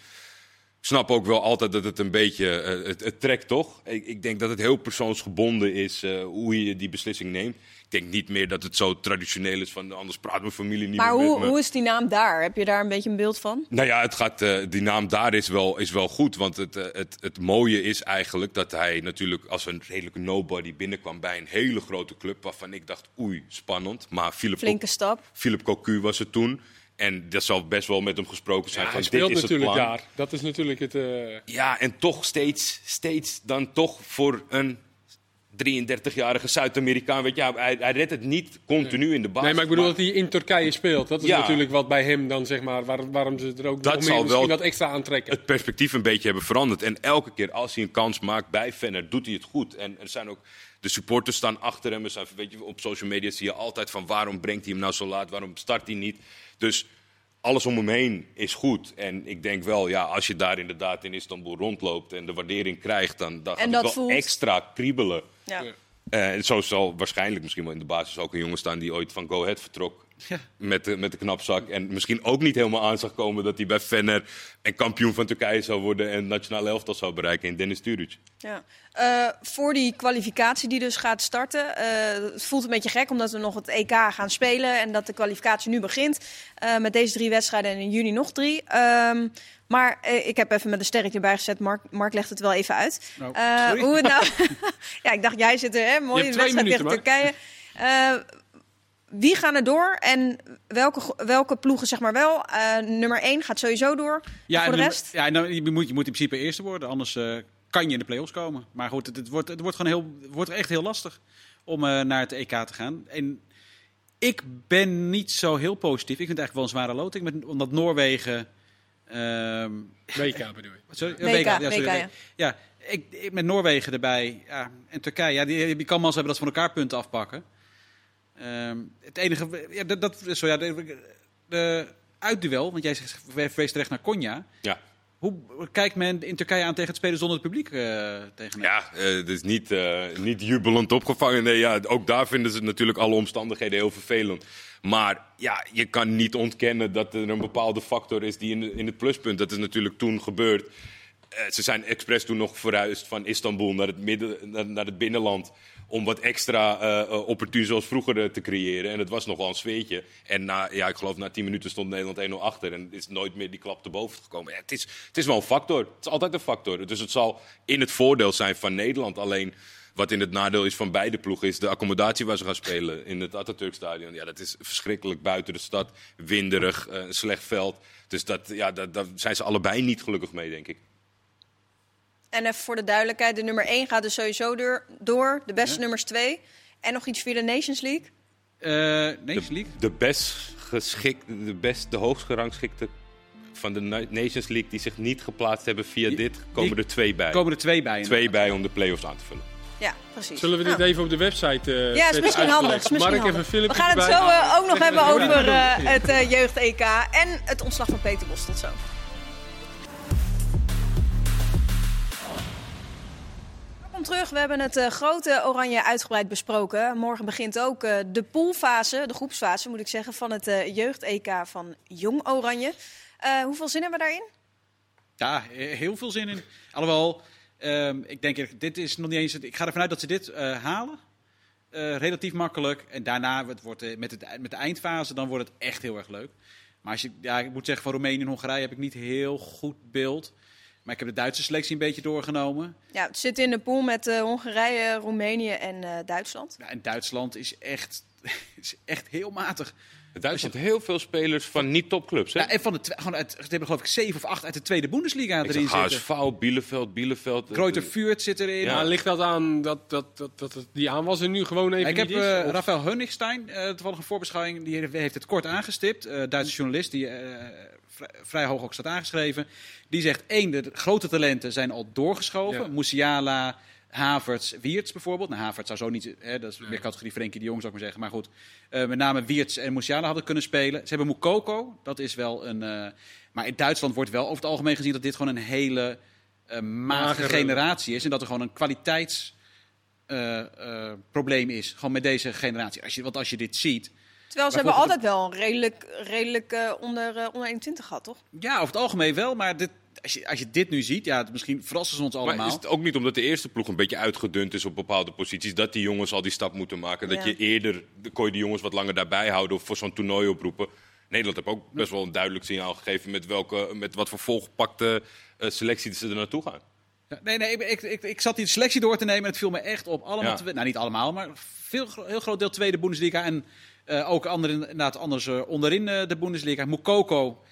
Ik snap ook wel altijd dat het een beetje, eh, het, het trekt toch. Ik, ik denk dat het heel persoonsgebonden is eh, hoe je die beslissing neemt. Ik denk niet meer dat het zo traditioneel is van anders praat mijn familie niet Maar meer met hoe, me. hoe is die naam daar? Heb je daar een beetje een beeld van? Nou ja, het gaat, eh, die naam daar is wel, is wel goed. Want het, het, het mooie is eigenlijk dat hij natuurlijk als een redelijke nobody binnenkwam bij een hele grote club. Waarvan ik dacht, oei, spannend. Maar Philip, Flinke stap. Philip Cocu was het toen. En dat zal best wel met hem gesproken zijn. Ja, van, hij speelt dit is natuurlijk het plan. daar. Dat is natuurlijk het... eh, Ja, en toch steeds, steeds dan toch voor een 33-jarige Zuid-Amerikaan. Weet je, ja, hij, hij redt het niet continu in de basis. Nee, maar ik bedoel dat hij in Turkije speelt. Dat is Ja. natuurlijk wat bij hem dan, zeg maar, waar- waarom ze er ook Dat nog zal meer misschien wel- wat extra aantrekken. het perspectief een beetje hebben veranderd. En elke keer als hij een kans maakt bij Venner, doet hij het goed. En er zijn ook, de supporters staan achter hem. Zijn, weet je, op social media zie je altijd van waarom brengt hij hem nou zo laat? Waarom start hij niet? Dus alles om hem heen is goed. En ik denk wel, ja, als je daar inderdaad in Istanbul rondloopt en de waardering krijgt, dan, dan gaat het wel voelt- extra kriebelen. Ja. Eh, en zo zal waarschijnlijk misschien wel in de basis ook een jongen staan die ooit van Go Ahead vertrok. Ja. Met, de, met de knapzak. En misschien ook niet helemaal aan zag komen dat hij bij Fener en kampioen van Turkije zou worden. En nationale elftal zou bereiken in Dennis Turic. Ja. Eh, voor die kwalificatie die dus gaat starten. eh, het voelt een beetje gek omdat we nog het EK gaan spelen. En dat de kwalificatie nu begint. met deze drie wedstrijden en in juni nog drie. Ehm, maar eh, ik heb even met een sterretje bijgezet. Mark, Mark legt het wel even uit. Nou, Eh, hoe het nou. ja, ik dacht, jij zit er, hè? Hebt twee wedstrijd tegen Turkije. Eh, wie gaan er door en welke, welke ploegen zeg maar wel? Nummer 1 gaat sowieso door. Ja, voor en de rest? Ja, nou, je, moet, je moet in principe eerste worden, anders kan je in de play-offs komen. Maar goed, het, het wordt, het wordt gewoon heel, wordt echt heel lastig om naar het EK te gaan. En ik ben niet zo heel positief. Ik vind het eigenlijk wel een zware loting, met, omdat Noorwegen... ehm, WK bedoel je. Sorry, WK, WK, ja, sorry, WK, ja. ja. ik, ik- met Noorwegen erbij ja, en Turkije. Ja, die, die kan maar hebben dat ze van elkaar punten afpakken. Ehm, het enige... Ja, dat, dat, zo, ja, de, de uitduel, want jij zegt- verwees terecht naar Konya. Ja. Hoe kijkt men in Turkije aan tegen het spelen zonder het publiek eh tegen? Ja, eh, het is niet, eh, niet jubelend opgevangen. Nee, ja, ook daar vinden ze natuurlijk alle omstandigheden heel vervelend. Maar ja, je kan niet ontkennen dat er een bepaalde factor is die in, in het pluspunt. Dat is natuurlijk toen gebeurd. Ze zijn expres toen nog verhuisd van Istanbul naar het, midden, naar het binnenland. Om wat extra eh, opportun zoals vroeger eh, te creëren. En het was nog wel een sfeertje. En na, ja, ik geloof na 10 minuten stond Nederland 1-0 achter. En is nooit meer die klap te boven gekomen. Ja, het, is, het is wel een factor. Het is altijd een factor. Dus het zal in het voordeel zijn van Nederland. Alleen wat in het nadeel is van beide ploegen is de accommodatie waar ze gaan spelen in het Atatürk-stadion. Ja, dat is verschrikkelijk buiten de stad. Winderig, een slecht veld. Dus dat, ja, dat, daar zijn ze allebei niet gelukkig mee, denk ik. En even voor de duidelijkheid, de nummer 1 gaat dus sowieso door. door de beste Ja. nummers 2. En nog iets via de Nations League. Eh, Nations League? De best geschikte, de, best, de hoogst gerangschikte van de Na- Nations League die zich niet geplaatst hebben via Die- dit, komen die- er twee bij. komen er twee bij. Twee inderdaad. bij om de play-offs aan te vullen. Ja, precies. Zullen we dit Nou, even op de website eh Ja, is misschien handig. Is misschien Mark, handig. We gaan het zo eh, ook nog hebben over eh, het jeugd-EK en het ontslag van Peter Bos. Tot zo. Terug. We hebben het eh, grote oranje uitgebreid besproken. Morgen begint ook eh, de poolfase, de groepsfase moet ik zeggen, van het eh, jeugd-EK van Jong Oranje. Hoeveel zin hebben we daarin? Ja, he- heel veel zin in. Alhoewel, ehm, ik denk, dit is nog niet eens... Ik ga ervan uit dat ze dit halen. Relatief makkelijk. En daarna het wordt, met, het, met de eindfase, dan wordt het echt heel erg leuk. Maar als je, ja, ik moet zeggen, van Roemenië en Hongarije heb ik niet heel goed beeld. Maar ik heb de Duitse selectie een beetje doorgenomen. Ja, het zit in de pool met eh, Hongarije, Roemenië en eh, Duitsland. Ja, en Duitsland is echt, is echt heel matig. Duitsland heel veel spelers van niet-topclubs. hè? Ja, en van de, gewoon uit, ze hebben geloof ik zeven of acht uit de tweede Bundesliga Ik erin zag zitten. HSV, Bielefeld, Bielefeld. Kreuter Vuurt zit erin. Ja, ligt dat aan dat, dat, dat, dat die aanwas er nu gewoon even ik heb is? eh Rafael Hunnichstein, eh toevallig een voorbeschouwing, die heeft het kort aangestipt. Eh Duitse journalist, die eh, vrij, vrij hoog ook staat aangeschreven. Die zegt, één, de grote talenten zijn al doorgeschoven. Ja. Musiala, Havertz, Wiertz bijvoorbeeld. Nou, Havertz zou zo niet, hè, dat is meer categorie Frenkie de Jong zou ik maar zeggen. Maar goed, eh, met name Wiertz en Musiala hadden kunnen spelen. Ze hebben Mukoko, dat is wel een... eh, maar in Duitsland wordt wel over het algemeen gezien dat dit gewoon een hele eh matige Magere. generatie is. En dat er gewoon een kwaliteits eh, eh, probleem is. Gewoon met deze generatie. Als je, want als je dit ziet. Terwijl ze hebben altijd wel een redelijk, redelijk onder, onder 21 gehad, toch? Ja, over het algemeen wel. Maar dit, als, je, als je dit nu ziet, ja, misschien verrassen ze ons allemaal. Maar is het ook niet omdat de eerste ploeg een beetje uitgedund is op bepaalde posities, dat die jongens al die stap moeten maken? Dat je eerder, de- kon je die jongens wat langer daarbij houden of voor zo'n toernooi oproepen? Nederland heeft ook best wel een duidelijk signaal gegeven met, welke, met wat voor volgepakte eh, selectie ze er naartoe gaan. Ja, nee, nee, ik, ik, ik, ik zat die selectie door te nemen en het viel me echt op. Allemaal, Ja. nou niet allemaal, maar veel, heel groot deel tweede Bundesliga. En eh, ook andere, inderdaad anders eh, onderin eh, de Bundesliga. Mukoko,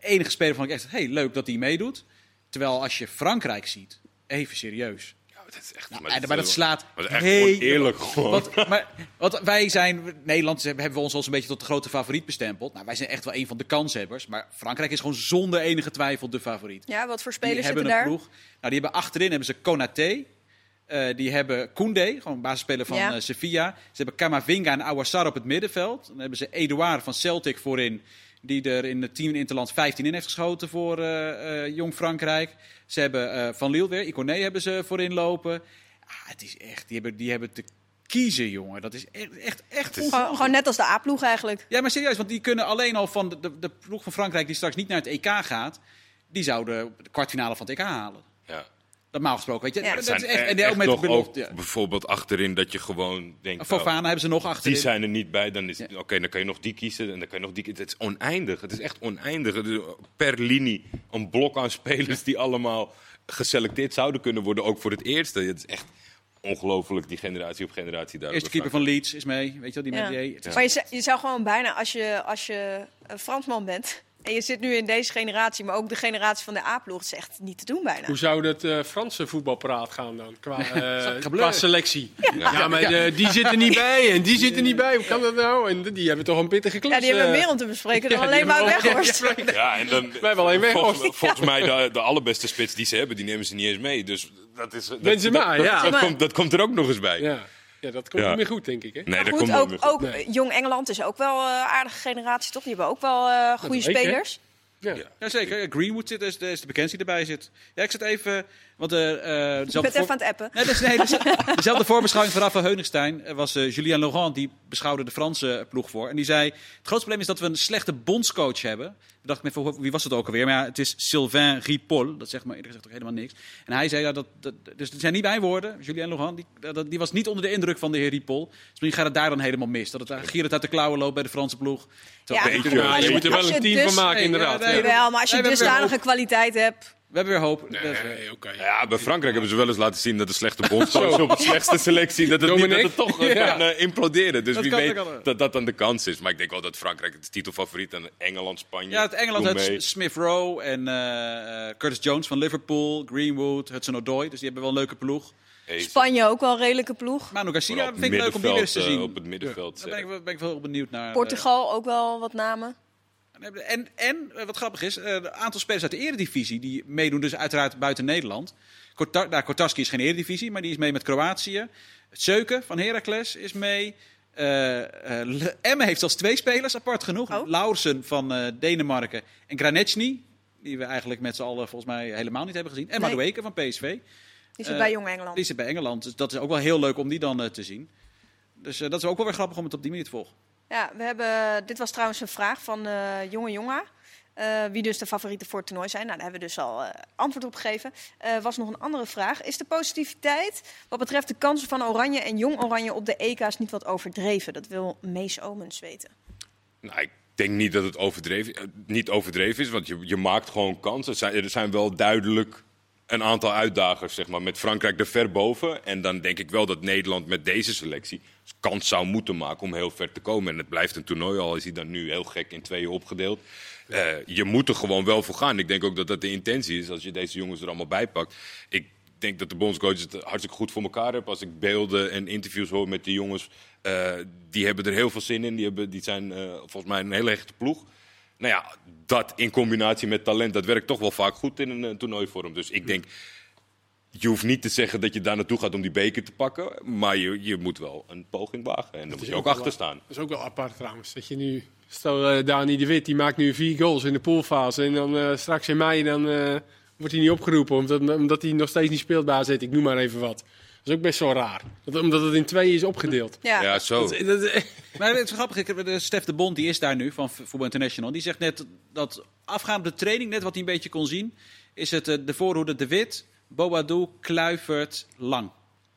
de enige speler van ik echt, hey, leuk dat hij meedoet. Terwijl als je Frankrijk ziet, even serieus. Ja, dat is echt, Nou, maar, dat slaat dat is echt heel- oneerlijk gewoon. Want, maar, want wij zijn, Nederland hebben hebben we ons al een beetje tot de grote favoriet bestempeld. Nou, wij zijn echt wel een van de kanshebbers. Maar Frankrijk is gewoon zonder enige twijfel de favoriet. Ja, wat voor Die spelers hebben zitten een daar? ploeg. Nou, die hebben achterin hebben ze Konaté. Eh, die hebben Koundé, gewoon basisspeler van Ja. eh, Sevilla. Ze hebben Camavinga en Awassar op het middenveld. Dan hebben ze Edouard van Celtic voorin. Die er in het team in Interland 15 in heeft geschoten voor eh, eh, Jong Frankrijk. Ze hebben eh, Van Lille weer, Iconé hebben ze voorin lopen. Ah, het is echt, die hebben, die hebben te kiezen, jongen. Dat is echt, echt, echt is- Gewoon, gewoon net als de A-ploeg eigenlijk. Ja, maar serieus, want die kunnen alleen al van de, de, de ploeg van Frankrijk die straks niet naar het EK gaat, die zouden de kwartfinale van het EK halen. Ja. Normaal gesproken, weet je. Ja. Dat is zijn echt, echt, en ook echt met nog ook ja. bijvoorbeeld achterin dat je gewoon denkt... Voor nou, Fana hebben ze nog achterin. die zijn er niet bij, dan is oké, dan kan je nog die kiezen en dan kan je nog die kiezen. Het is oneindig. Het is echt oneindig. Per linie een blok aan spelers die allemaal geselecteerd zouden kunnen worden, ook voor het eerste. Het is echt ongelooflijk, die generatie op generatie daar. Eerste keeper van Leeds is mee, weet je wel, die Ja. met die. Is- Maar je, zou- je zou gewoon bijna, als je, als je een Fransman bent... en je zit nu in deze generatie, maar ook de generatie van de A-ploeg... is echt niet te doen bijna. Hoe zou dat eh, Franse voetbalpraat gaan dan? Qua, eh, qua selectie. Ja, Ja. maar die zitten niet bij en die zitten niet bij. Hoe kan dat nou? En die hebben toch een pittige klus. Ja, die hebben meer om te bespreken dan alleen maar Weghorst. Ja, en dan, Wij hebben alleen Weghorst. volgens, volgens mij de, de allerbeste spits die ze hebben, die nemen ze niet eens mee. Dus dat is... Dat, Benzema, dat, ja. Dat, Benzema. komt, dat komt er ook nog eens bij. Ja. Ja, dat komt Ja. niet meer goed, denk ik. Hè? Nee, Maar dat goed, komt ook, meer goed. ook Nee. eh, Jong Engeland is ook wel een aardige generatie, toch? Die hebben ook wel eh, goede spelers. Ja. Jazeker, Greenwood zit, is, de, is de bekendste die erbij zit. Ja, ik zit even, want uh, Ik ben even aan het appen. Nee, dus, nee, dus- dezelfde voorbeschouwing van Rafa Heunigstein eh, was eh, Julien Laurent, die beschouwde de Franse ploeg voor. En die zei, het grootste probleem is dat we een slechte bondscoach hebben. Ik dacht, ik wie was het ook alweer? Maar ja, het is Sylvain Ripoll. Dat zegt maar eerlijk gezegd toch helemaal niks. En hij zei, ja, dat, dat, dus het zijn niet mijn woorden. Julien Laurent, die, dat, die was niet onder de indruk van de heer Ripoll. Dus misschien gaat het daar dan helemaal mis. Dat het uh, het uit de klauwen loopt bij de Franse ploeg. Ja, Ja, je moet er wel een team dus- van maken, Nee, inderdaad. ja, nee, Ja. Wel, maar als je Nee, dusdanige ook- kwaliteit hebt... We hebben weer hoop. Nee. Ja, bij Frankrijk hebben ze wel eens laten zien dat de slechte bondscoach op de slechtste selectie, dat het, niet, dat het toch eh, Ja. kan eh, imploderen. Dus Dat wie kan, weet dat kan. dat dat dan de kans is. Maar ik denk wel dat Frankrijk het is titelfavoriet en Engeland, Spanje. Ja, het Engeland had. Smith Rowe en eh, eh, Curtis Jones van Liverpool, Greenwood, Hudson Odoi. Dus die hebben wel een leuke ploeg. Spanje ook wel een redelijke ploeg. Manu Garcia vind ik leuk om die weer eens te zien. eh, Op het middenveld. Daar ben ik, wel- ben ik wel benieuwd naar. Portugal ook wel wat namen. Eh, En, en eh, wat grappig is, eh, een aantal spelers uit de eredivisie die meedoen, dus uiteraard buiten Nederland. Korta, nou, Kortaski is geen eredivisie, maar die is mee met Kroatië. Zeuken van Heracles is mee. Eh eh, Emme heeft zelfs twee spelers, apart genoeg. Oh. Laursen van eh, Denemarken en Granetsny, die we eigenlijk met z'n allen volgens mij helemaal niet hebben gezien. En Nee. Madueke van PSV. Die zit Eh, bij Jong Engeland. Die zit bij Engeland, dus dat is ook wel heel leuk om die dan eh, te zien. Dus eh, dat is ook wel weer grappig om het op die manier te volgen. Ja, we hebben, dit was trouwens een vraag van eh jonge jongen. Eh, wie dus de favorieten voor het toernooi zijn. Nou, daar hebben we dus al eh, antwoord op gegeven. Er was nog een andere vraag. Is de positiviteit wat betreft de kansen van Oranje en Jong Oranje op de EK's niet wat overdreven? Dat wil Mees Omens weten. Nou, ik denk niet dat het overdreven, niet overdreven is, want je, je maakt gewoon kansen. Er zijn, er zijn wel duidelijk een aantal uitdagers, zeg maar, met Frankrijk er ver boven. En dan denk ik wel dat Nederland met deze selectie kans zou moeten maken om heel ver te komen. En het blijft een toernooi, al is hij dan nu heel gek in tweeën opgedeeld. Eh, je moet er gewoon wel voor gaan. Ik denk ook dat dat de intentie is als je deze jongens er allemaal bij pakt. Ik denk dat de bondscoach het hartstikke goed voor elkaar heeft. Als ik beelden en interviews hoor met die jongens, eh, die hebben er heel veel zin in. Die, hebben, die zijn eh, volgens mij een hele echte ploeg. Nou ja, dat in combinatie met talent, dat werkt toch wel vaak goed in een eh, toernooivorm. Dus ik denk, je hoeft niet te zeggen dat je daar naartoe gaat om die beker te pakken. Maar je, je moet wel een poging wagen. En daar moet je ook achter staan. Dat is ook wel apart trouwens. Dat je nu, stel eh, Dani de Wit, die maakt nu vier goals in de poolfase. En dan eh, straks in mei dan, wordt hij niet opgeroepen omdat, omdat hij nog steeds niet speelt bij AZ. Ik noem maar even wat. Dat is ook best wel raar. Dat, omdat het in tweeën is opgedeeld. Ja, Ja, zo. Dat, dat, Maar het is grappig, ik heb de Stef de Bond, die is daar nu van Voetbal International. Die zegt net dat afgaand op de training, net wat hij een beetje kon zien, is het eh, de voorhoede De Wit, Boadou, Kluivert, Lang.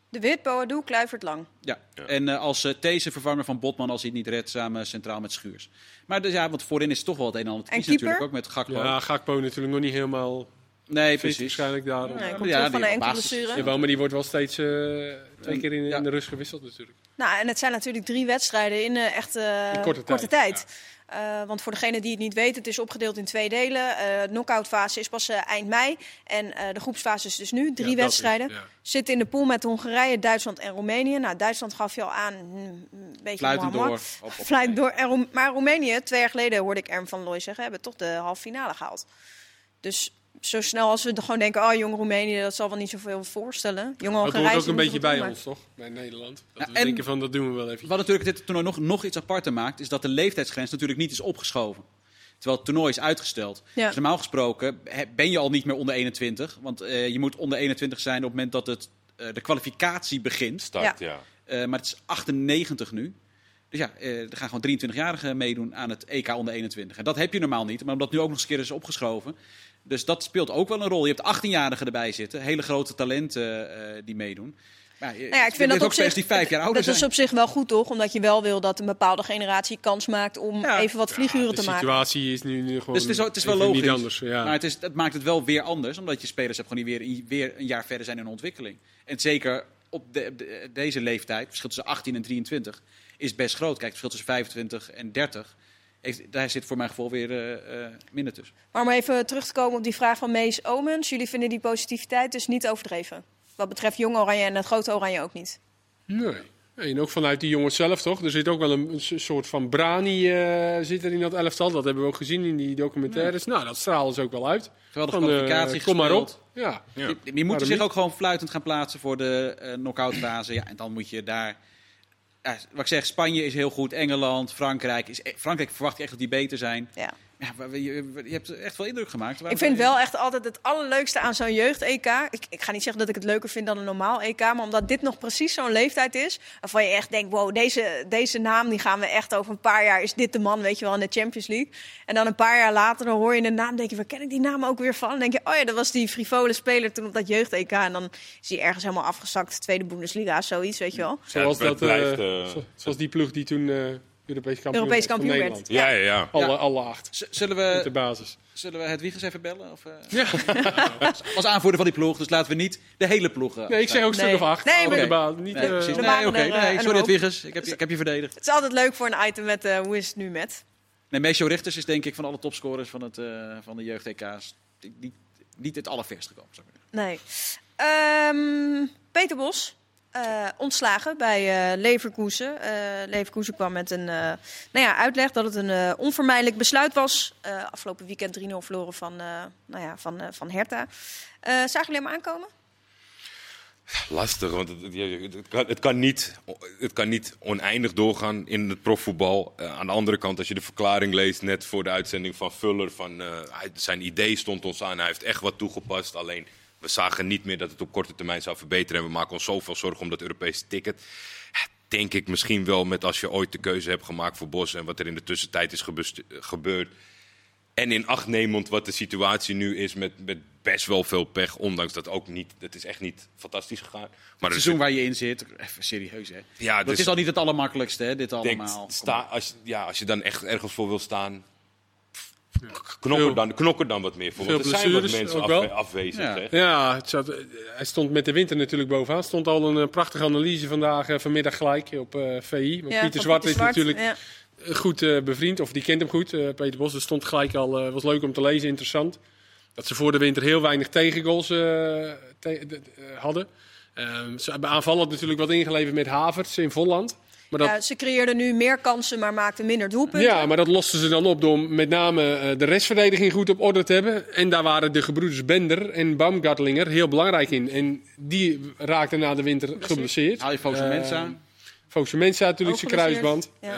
de Wit, Boadou, Kluivert, Lang. Ja. Ja. En eh, als uh, These vervanger van Botman als hij het niet redt, samen centraal met Schuurs. Maar dus, ja, want voorin is het toch wel het een en ander te En kiezen natuurlijk keeper? ook met Gakpo. ja, Gakpo natuurlijk nog niet helemaal nee, precies. waarschijnlijk daarom. Nee, Ja, komt ja, terug van die een enkel basis- blessure. Jawel, maar die wordt wel steeds eh, twee keer in, Ja. in de rust gewisseld natuurlijk. Nou, en het zijn natuurlijk drie wedstrijden in eh, echt eh, In korte korte tijd, tijd. Eh, want voor degene die het niet weet, het is opgedeeld in twee delen. Eh de knock-out fase is pas eind mei. En eh, de groepsfase is dus nu drie wedstrijden. is- ja. Zitten in de pool met Hongarije, Duitsland en Roemenië. Nou, Duitsland gaf je al aan, hm, een beetje Fluitend door. Op, door. En Roem- maar Roemenië, twee jaar geleden hoorde ik Erm van Looy zeggen, hebben toch de halve finale gehaald. Dus zo snel als we er gewoon denken, oh jong Roemenië, dat zal wel niet zoveel voorstellen. Jong Dat Hongarije hoort ook een beetje bij maar- ons, toch? Bij Nederland. Dat Ja, we en- denken van, dat doen we wel even. Wat natuurlijk dit toernooi nog, nog iets aparter maakt, is dat de leeftijdsgrens natuurlijk niet is opgeschoven. Terwijl het toernooi is uitgesteld. Ja. Dus normaal gesproken ben je al niet meer onder 21. Want eh, je moet onder 21 zijn op het moment dat het, eh, de kwalificatie begint. Start, ja. Eh, maar het is 98 nu. Dus ja, eh, er gaan gewoon 23-jarigen meedoen aan het EK onder 21. En dat heb je normaal niet, maar omdat nu ook nog eens een keer is opgeschoven. Dus dat speelt ook wel een rol. Je hebt 18-jarigen erbij zitten, hele grote talenten eh, die meedoen. Maar ja, Nou ja, ik vind dat ook op zich, die vijf jaar ouder dat zijn. is op zich wel goed, toch? Omdat je wel wil dat een bepaalde generatie kans maakt om Ja. even wat vlieguren de te maken. situatie is nu, nu gewoon Dus het is, wel- het is wel logisch. niet anders. Ja. Maar het, is, het maakt het wel weer anders, omdat je spelers hebt gewoon die weer, weer een jaar verder zijn in hun ontwikkeling. En zeker op de, de- deze leeftijd, het verschil tussen 18 en 23, is best groot. Kijk, het verschil tussen 25 en 30, heeft, daar zit voor mijn gevoel weer eh, eh, minder tussen. Maar om even terug te komen op die vraag van Mees Omens. Jullie vinden die positiviteit dus niet overdreven? Wat betreft Jong Oranje en het Grote Oranje ook niet. Nee. En ook vanuit die jongens zelf, toch? Er zit ook wel een, soort van brani eh, zit er in dat elftal. Dat hebben we ook gezien in die documentaires. Nou, dat stralen ze ook wel uit. Van, kwalificatie kom maar op. Ja. Ja. Die, die moeten Waarom zich niet? ook gewoon fluitend gaan plaatsen voor de eh knock-out fase. Ja, en dan moet je daar... Ja, wat ik zeg, Spanje is heel goed, Engeland, Frankrijk. Is, e- Frankrijk verwacht je echt dat die beter zijn. Ja. Ja, je, je hebt echt wel indruk gemaakt. Ik vind wel echt altijd het allerleukste aan zo'n jeugd-EK. Ik, ik ga niet zeggen dat ik het leuker vind dan een normaal EK. Maar omdat dit nog precies zo'n leeftijd is. Waarvan je echt denkt: wow, deze, deze naam die gaan we echt over een paar jaar. Is dit de man, weet je wel, in de Champions League? En dan een paar jaar later dan hoor je een naam. Denk je: waar ken ik die naam ook weer van? Dan denk je: oh ja, dat was die frivole speler toen op dat jeugd-EK. En dan is hij ergens helemaal afgezakt. Tweede Bundesliga, zoiets, weet je wel. Zoals, dat, blijft, eh, eh, zo- zoals die ploeg die toen eh Europees kampioen Europees kampioen werd. Nederland. Ja, ja, ja. Alle, Ja. alle acht. Z- Zullen Op de we, basis. zullen we het Wiegers even bellen? Of, eh, Ja. als aanvoerder van die ploeg, dus laten we niet de hele ploeg... eh, Nee, ik zeg ook stuk Nee. of acht. Nee, de basis. Niet, Nee, eh, precies. Nee, oké. nee, sorry, hoop. Wiegers. Ik heb, je- ik heb je verdedigd. Het is altijd leuk voor een item met eh, hoe is het nu met. Nee, Meesjo Richters is denk ik van alle topscorers van, het, eh, van de jeugd-EK's niet, niet het allerverst gekomen. Nee. Ehm, Peter Bos, eh, ontslagen bij eh Leverkusen. Eh, Leverkusen kwam met een nou ja, uitleg dat het een onvermijdelijk besluit was. Afgelopen weekend 3-0 verloren van, nou ja, van, van Hertha. Zagen jullie hem aankomen? Lastig, want het, kan, het, kan niet, het kan niet oneindig doorgaan in het profvoetbal. Aan de andere kant, als je de verklaring leest net voor de uitzending van Vuller, van, zijn idee stond ons aan, hij heeft echt wat toegepast. Alleen, we zagen niet meer dat het op korte termijn zou verbeteren. En we maken ons zoveel zorgen om dat Europese ticket. Ja, denk ik misschien wel met als je ooit de keuze hebt gemaakt voor Bos en wat er in de tussentijd is gebeurd. En in acht nemend wat de situatie nu is met, met best wel veel pech. Ondanks dat ook niet, het is echt niet fantastisch gegaan. Maar Het seizoen waar je in zit, even serieus hè. ja, Dat dus is al niet het allermakkelijkste hè, dit allemaal. sta, als, ja, als je dan echt ergens voor wil staan, knok, Veel- er dan, knok er dan wat meer voor. veel Want er zijn wat blessures mensen ook wel. afwe- afwezig. Ja. Zeg. Ja, het zat, hij stond met de winter natuurlijk bovenaan. Stond al een eh, prachtige analyse vandaag, eh, vanmiddag gelijk op eh, VI. Want Ja, Pieter Zwart is natuurlijk ja. goed eh, bevriend, of die kent hem goed. eh, Peter Bos, dat stond gelijk al, eh, was leuk om te lezen, interessant. Dat ze voor de winter heel weinig tegengoals eh, te- de- hadden. Ehm, ze hebben aanvallend natuurlijk wat ingeleverd met Havertz in Volland. Maar dat, Ja, ze creëerden nu meer kansen, maar maakten minder doelpunten. ja, maar dat losten ze dan op door met name eh, de restverdediging goed op orde te hebben. En daar waren de gebroeders Bender en Baumgartlinger heel belangrijk in. En die raakten na de winter geblesseerd. Haal je Fosu Eh, Mensa. Fosu Mensa natuurlijk zijn kruisband. Ehm,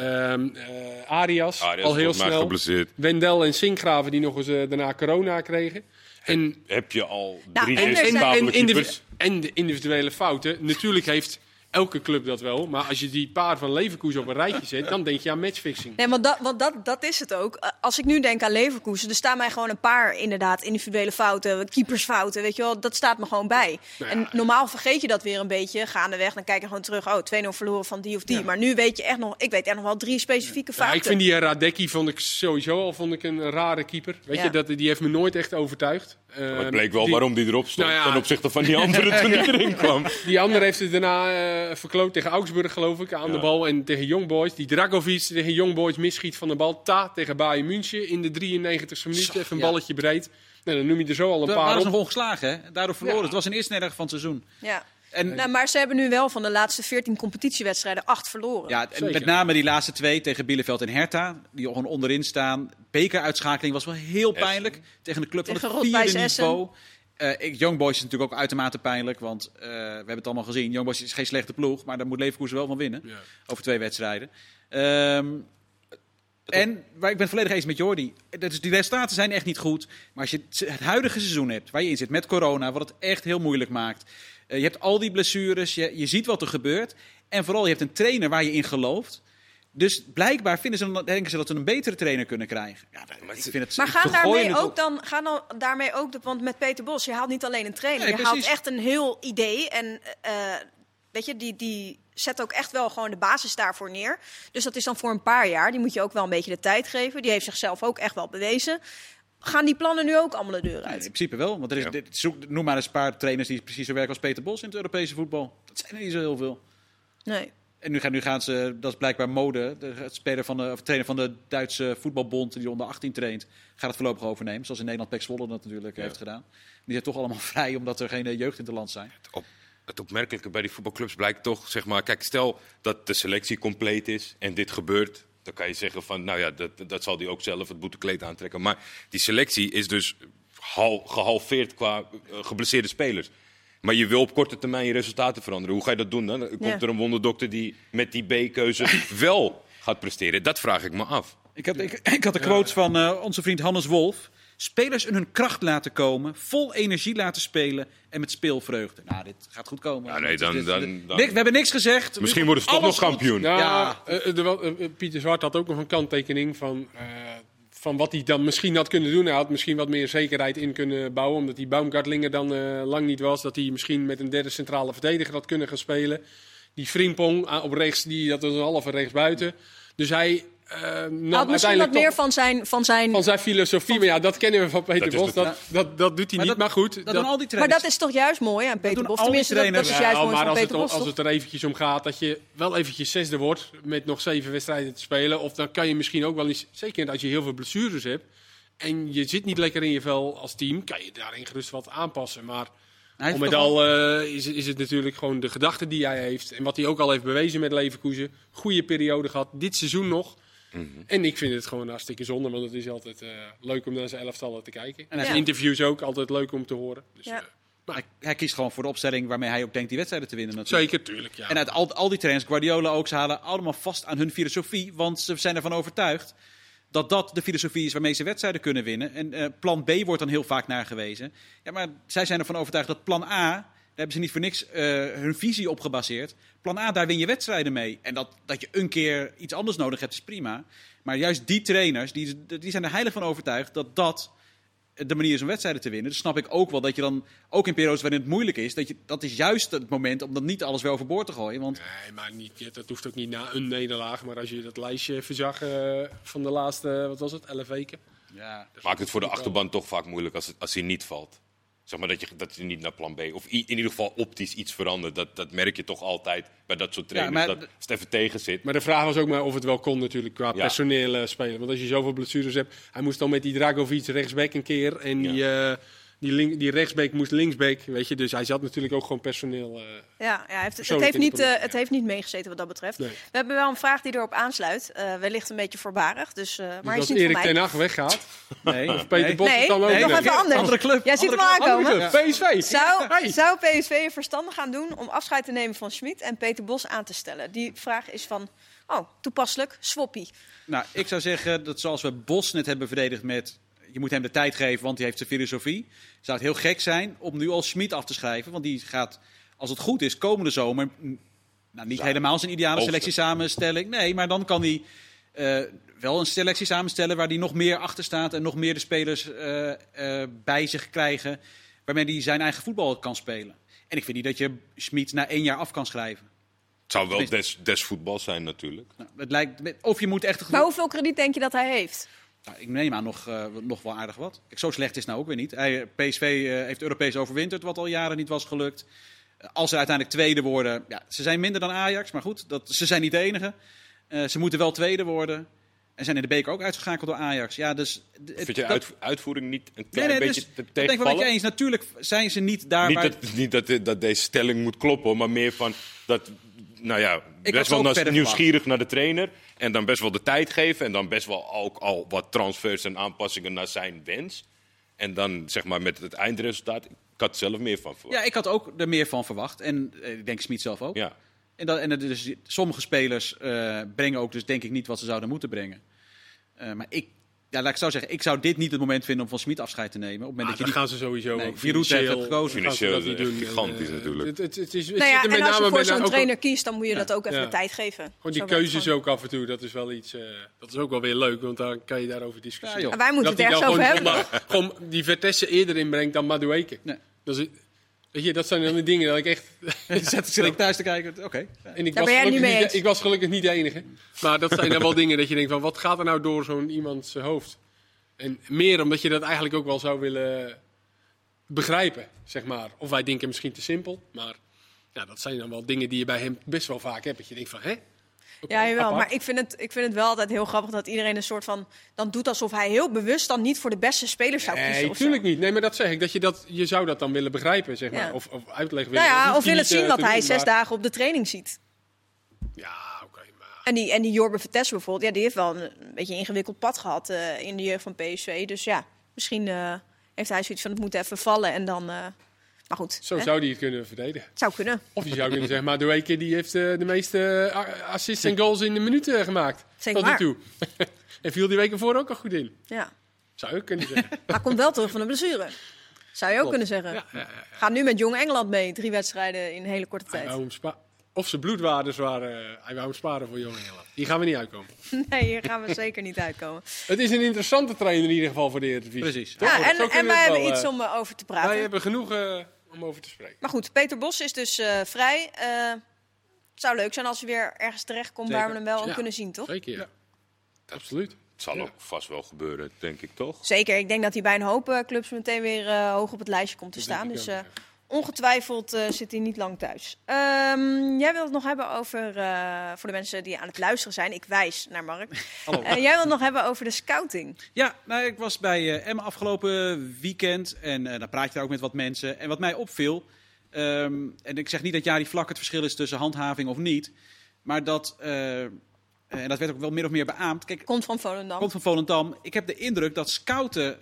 eh, Arias, Arias al heel snel. geblesseerd. Wendel en Sinkgraven die nog eens daarna corona kregen. En, Heb je al Nou, drie en er en, en, keepers? en de individuele fouten. Natuurlijk heeft elke club dat wel. Maar als je die paar van Leverkusen op een rijtje zet, dan denk je aan matchfixing. Nee, want, dat, want dat, dat is het ook. Als ik nu denk aan Leverkusen, er staan mij gewoon een paar inderdaad individuele fouten, keepersfouten, weet je wel, dat staat me gewoon bij. Nou En normaal vergeet je dat weer een beetje, gaandeweg, dan kijk je gewoon terug, oh, 2-0 verloren van die of die. Maar nu weet je echt nog, ik weet echt nog wel drie specifieke Ja, fouten. ik vind die Radecki vond ik sowieso al vond ik een rare keeper. Weet Ja. je, dat, die heeft me nooit echt overtuigd. Maar Ehm, het bleek wel die, waarom die erop stond Nou ja. ten opzichte van die andere toen hij erin kwam. Die andere heeft het daarna eh verkloot tegen Augsburg, geloof ik, aan de bal. En tegen Young Boys. Die Dragovic tegen Young Boys misschiet van de bal. Ta tegen Bayern München in de 93e minuut. Zo, Even een ja. balletje breed. Nou, dan noem je er zo al een paar ze op. nog ongeslagen hè. Daardoor verloren. Ja. Het was een eerste nederlaag van het seizoen. Ja. En Nou, maar ze hebben nu wel van de laatste 14 competitiewedstrijden acht verloren. Ja, en Zeker. met name die laatste twee tegen Bielefeld en Hertha, die gewoon onderin staan. Bekeruitschakeling was wel heel pijnlijk tegen de club van het vierde niveau. Eh ik, Young Boys is natuurlijk ook uitermate pijnlijk, want eh, we hebben het allemaal gezien. Young Boys is geen slechte ploeg, maar daar moet Leverkusen wel van winnen Ja. over twee wedstrijden. Ehm, en waar ik ben het volledig eens met Jordi. Dat is, die resultaten zijn echt niet goed. Maar als je het huidige seizoen hebt, waar je in zit met corona, wat het echt heel moeilijk maakt. Eh, je hebt al die blessures, je, je ziet wat er gebeurt. En vooral, je hebt een trainer waar je in gelooft. Dus blijkbaar vinden ze, dan- denken ze dat ze een betere trainer kunnen krijgen. Ja, ik vind het, Maar ik ga vergooi daarmee ook dan, ga dan daarmee ook, de, want met Peter Bos, je haalt niet alleen een trainer, Nee, je haalt echt een heel idee. En eh, weet je, die, die zet ook echt wel gewoon de basis daarvoor neer. Dus dat is dan voor een paar jaar, die moet je ook wel een beetje de tijd geven. Die heeft zichzelf ook echt wel bewezen. Gaan die plannen nu ook allemaal de deur Nee, uit? in principe wel. Want er is, Ja. dit, zoek, noem maar eens een paar trainers die precies zo werken als Peter Bos in het Europese voetbal. Dat zijn er niet zo heel veel. Nee. En nu gaan, nu gaan ze, dat is blijkbaar mode, de speler van de, of trainer van de Duitse voetbalbond die onder 18 traint, gaat het voorlopig overnemen. Zoals in Nederland Pek Zwolle dat natuurlijk heeft gedaan. Die zijn toch allemaal vrij omdat er geen eh, jeugd in het land zijn. op, het opmerkelijke bij die voetbalclubs blijkt toch, zeg maar, kijk, stel dat de selectie compleet is en dit gebeurt, dan kan je zeggen van, nou ja, dat, dat zal die ook zelf het boetekleed aantrekken. Maar die selectie is dus hal, gehalveerd qua eh, geblesseerde spelers. Maar je wil op korte termijn je resultaten veranderen. Hoe ga je dat doen dan? Komt Ja. er een wonderdokter die met die B-keuze wel gaat presteren? Dat vraag ik me af. Ik had, ik, ik had de quote van eh, onze vriend Hannes Wolf. Spelers in hun kracht laten komen, vol energie laten spelen en met speelvreugde. Nou, dit gaat goed komen. Ja, nee, dan- dan- we hebben niks gezegd. Misschien worden ze toch nog kampioen. Ja, Ja. eh, eh, eh, Pieter Zwart had ook nog een kanttekening van, eh, van wat hij dan misschien had kunnen doen. Hij had misschien wat meer zekerheid in kunnen bouwen, omdat die Baumgartlinger dan eh, lang niet was. Dat hij misschien met een derde centrale verdediger had kunnen gaan spelen. Die Frimpong ah, op rechts, die, dat was een halve rechts buiten. Dus hij eh nam Had misschien wat meer van zijn, van zijn van zijn filosofie. Maar ja, dat kennen we van Peter Dat Bos. Dat, dat, dat doet hij Maar niet, dat- maar goed. Dat, doen al die Maar dat is toch juist mooi aan Peter Bos? al die Tenminste, dat, dat is juist Ja, mooi maar van als Peter het, Bos. als het er eventjes om gaat dat je wel eventjes zesde wordt met nog zeven wedstrijden te spelen. Of dan kan je misschien ook wel eens, zeker als je heel veel blessures hebt en je zit niet lekker in je vel als team, kan je daarin gerust wat aanpassen. Maar al met al eh, is, is het natuurlijk gewoon de gedachte die hij heeft en wat hij ook al heeft bewezen met Leverkusen. Goede periode gehad, dit seizoen nog. Mhm. En ik vind het gewoon hartstikke zonde, want het is altijd eh, leuk om naar zijn elftallen te kijken. En Ja. interviews ook altijd leuk om te horen. Dus, Ja. eh, hij, hij kiest gewoon voor de opstelling waarmee hij ook denkt die wedstrijden te winnen. Natuurlijk. zeker, tuurlijk. Ja. En uit al, al die trainers, Guardiola ook, ze halen allemaal vast aan hun filosofie. Want ze zijn ervan overtuigd dat dat de filosofie is waarmee ze wedstrijden kunnen winnen. En eh, plan B wordt dan heel vaak naar gewezen. Ja, maar zij zijn ervan overtuigd dat plan A, hebben ze niet voor niks eh, hun visie op gebaseerd. Plan A, daar win je wedstrijden mee. En dat, dat je een keer iets anders nodig hebt, is prima. Maar juist die trainers, die, die zijn er heilig van overtuigd dat dat de manier is om wedstrijden te winnen. Dus snap ik ook wel dat je dan, ook in periodes waarin het moeilijk is, dat, je, dat is juist het moment om dan niet alles weer overboord te gooien. Want Nee, maar niet, dat hoeft ook niet na een nederlaag. Maar als je dat lijstje verzag eh, van de laatste, wat was het, 11 weken. ja, Maakt het voor de achterban toch vaak moeilijk als, het, als hij niet valt. Zeg maar dat je, dat je niet naar plan B. Of in ieder geval optisch iets verandert. Dat, dat merk je toch altijd bij dat soort trainers. dat, als het even tegen zit. Maar de vraag was ook maar of het wel kon natuurlijk qua Ja. personeel eh, spelen. Want als je zoveel blessures hebt. Hij moest dan met die Dragovic rechtsback een keer. En die, eh, die, link, die rechtsback moest linksback. Weet je, dus hij zat natuurlijk ook gewoon personeel. eh, Ja, ja hij heeft, het, heeft niet, eh, het heeft niet meegezeten wat dat betreft. Nee. We hebben wel een vraag die erop aansluit. Eh, wellicht een beetje voorbarig, dus, eh, dus maar is niet Erik ten Hag weggaat. nee, Of Peter nee. Bos Nee, dan ook nee, nog even anders. Andere club. Jij ziet hem aankomen. PSV. Zou, Hey. zou PSV er verstandig gaan doen om afscheid te nemen van Schmid en Peter Bos aan te stellen? Die vraag is van, oh, toepasselijk, swappie. Nou, ik zou zeggen dat zoals we Bos net hebben verdedigd met... je moet hem de tijd geven, want hij heeft zijn filosofie. Zou het heel gek zijn om nu al Schmid af te schrijven. Want die gaat, als het goed is, komende zomer... Nou, niet helemaal zijn ideale Hoogste. selectiesamenstelling. Nee, maar dan kan hij eh, wel een selectie samenstellen... waar hij nog meer achter staat en nog meer de spelers eh, eh, bij zich krijgen... waarmee hij zijn eigen voetbal kan spelen. En ik vind niet dat je Schmid na één jaar af kan schrijven. Het zou wel des, des voetbals zijn natuurlijk. Nou, het lijkt, of je moet echt... Maar hoeveel krediet denk je dat hij heeft? Nou, ik neem aan nog, eh, nog wel aardig wat. Kijk, zo slecht is nou ook weer niet. Hij, PSV eh, heeft Europees overwinterd, wat al jaren niet was gelukt. Eh, als ze uiteindelijk tweede worden, ja, ze zijn minder dan Ajax, maar goed, dat, ze zijn niet de enige. Eh, ze moeten wel tweede worden. En zijn in de beker ook uitgeschakeld door Ajax. Ja, dus, het- Vind je dat- uit, uitvoering niet een nee, klein nee, beetje dus, te ik denk wel met je tegenvallen? eens. Natuurlijk zijn ze niet daar Niet, waar... dat, niet dat, dat deze stelling moet kloppen, maar meer van dat, nou ja, best wel nieuwsgierig naar de trainer. En dan best wel de tijd geven. En dan best wel ook al wat transfers en aanpassingen naar zijn wens. En dan zeg maar met het eindresultaat. Ik had zelf meer van verwacht. Ja, ik had ook er meer van verwacht. En eh, ik denk Smit zelf ook. Ja. En, dat, en er dus, sommige spelers eh, brengen ook dus denk ik niet wat ze zouden moeten brengen. Eh, maar ik Ja, laat ik zo zeggen. Ik zou dit niet het moment vinden om van Smit afscheid te nemen. Op het Ah, moment dan dat je gaan ze sowieso. Nee, heeft financieel gekozen. gaan ze Financieel dat is niet het doen. gigantisch En, eh, natuurlijk. Het, het, het is, het Nou zit ja, met en als je voor zo'n ook- trainer kiest, dan moet je dat ook even Ja. de tijd geven. Gewoon die het keuzes gewoon. ook af en toe, dat is wel iets. eh, dat is ook wel weer leuk, want dan kan je daarover discussiëren. Wij moeten dat het ergens over gewoon hebben. gewoon die Vertessen eerder inbrengt dan Madueke. Nee. Dat, is, weet je, dat zijn dan de dingen dat ik echt... zet zit ik thuis te kijken. Oké. En ik Daar was, ben jij niet mee eens. ik was gelukkig niet de enige. Maar dat zijn dan wel dingen dat je denkt van, wat gaat er nou door zo'n iemands eh, hoofd? En meer omdat je dat eigenlijk ook wel zou willen begrijpen, zeg maar. Of wij denken misschien te simpel, maar ja, dat zijn dan wel dingen die je bij hem best wel vaak hebt. Dat je denkt van, hè? Ja, jawel. apart. Maar ik vind, het, ik vind het wel altijd heel grappig dat iedereen een soort van... dan doet alsof hij heel bewust dan niet voor de beste spelers zou kiezen. Nee, natuurlijk niet. Nee, maar dat zeg ik. Dat je, dat, je zou dat dan willen begrijpen, zeg maar. Ja. Of, of uitleggen Nou willen. Ja, of wil het niet, zien eh, dat te hij zes dagen op de training ziet. Ja, oké. maar... En die, en die Jorbe Vertessen bijvoorbeeld, ja, die heeft wel een, een beetje een ingewikkeld pad gehad eh, in de jeugd van PSV. Dus ja, misschien eh, heeft hij zoiets van het moet even vallen en dan... maar goed, Zo hè? zou hij het kunnen verdedigen. het zou kunnen. Of je zou kunnen zeggen, maar Dueke die heeft eh, de meeste eh, assists en goals in de minuten gemaakt. Zeg tot nu toe. en viel die weken voor ook al goed in. Ja. Zou je ook kunnen zeggen. Maar komt wel terug van de blessure. Zou je ook kunnen zeggen. ja, ja, ja. Gaat nu met Jong Engeland mee, drie wedstrijden in een hele korte tijd. of zijn bloedwaardes waren, eh, hij wou hem sparen voor Jong Engeland. Die gaan we niet uitkomen. Nee, hier gaan we zeker niet uitkomen. Het is een interessante trainer in ieder geval voor de Eredivisie. Precies. Toch? Ja, en, en wij hebben wel, iets eh, om eh, over te praten. Wij hebben genoeg eh, om over te spreken. Maar goed, Peter Bos is dus eh, vrij. Eh, het zou leuk zijn als hij weer ergens terecht komt waar we hem wel Ja. kunnen zien, toch? Zeker, ja. Absoluut. Het zal ook vast wel gebeuren, denk ik toch? Zeker. Ik denk dat hij bij een hoop eh, clubs meteen weer eh, hoog op het lijstje komt te Dat staan. Dus eh, ongetwijfeld eh, zit hij niet lang thuis. Ehm, jij wilt het nog hebben over, eh, voor de mensen die aan het luisteren zijn, ik wijs naar Mark. Hallo. Eh, jij wilt het nog hebben over de scouting. Ja, nou, ik was bij Emma afgelopen weekend en dan praat je daar ook met wat mensen. En wat mij opviel, ehm, en ik zeg niet dat Jari Vlak het verschil is tussen handhaving of niet, maar dat, en dat werd ook wel meer of meer beaamd. Kijk, Komt van Volendam. komt van Volendam. Ik heb de indruk dat scouten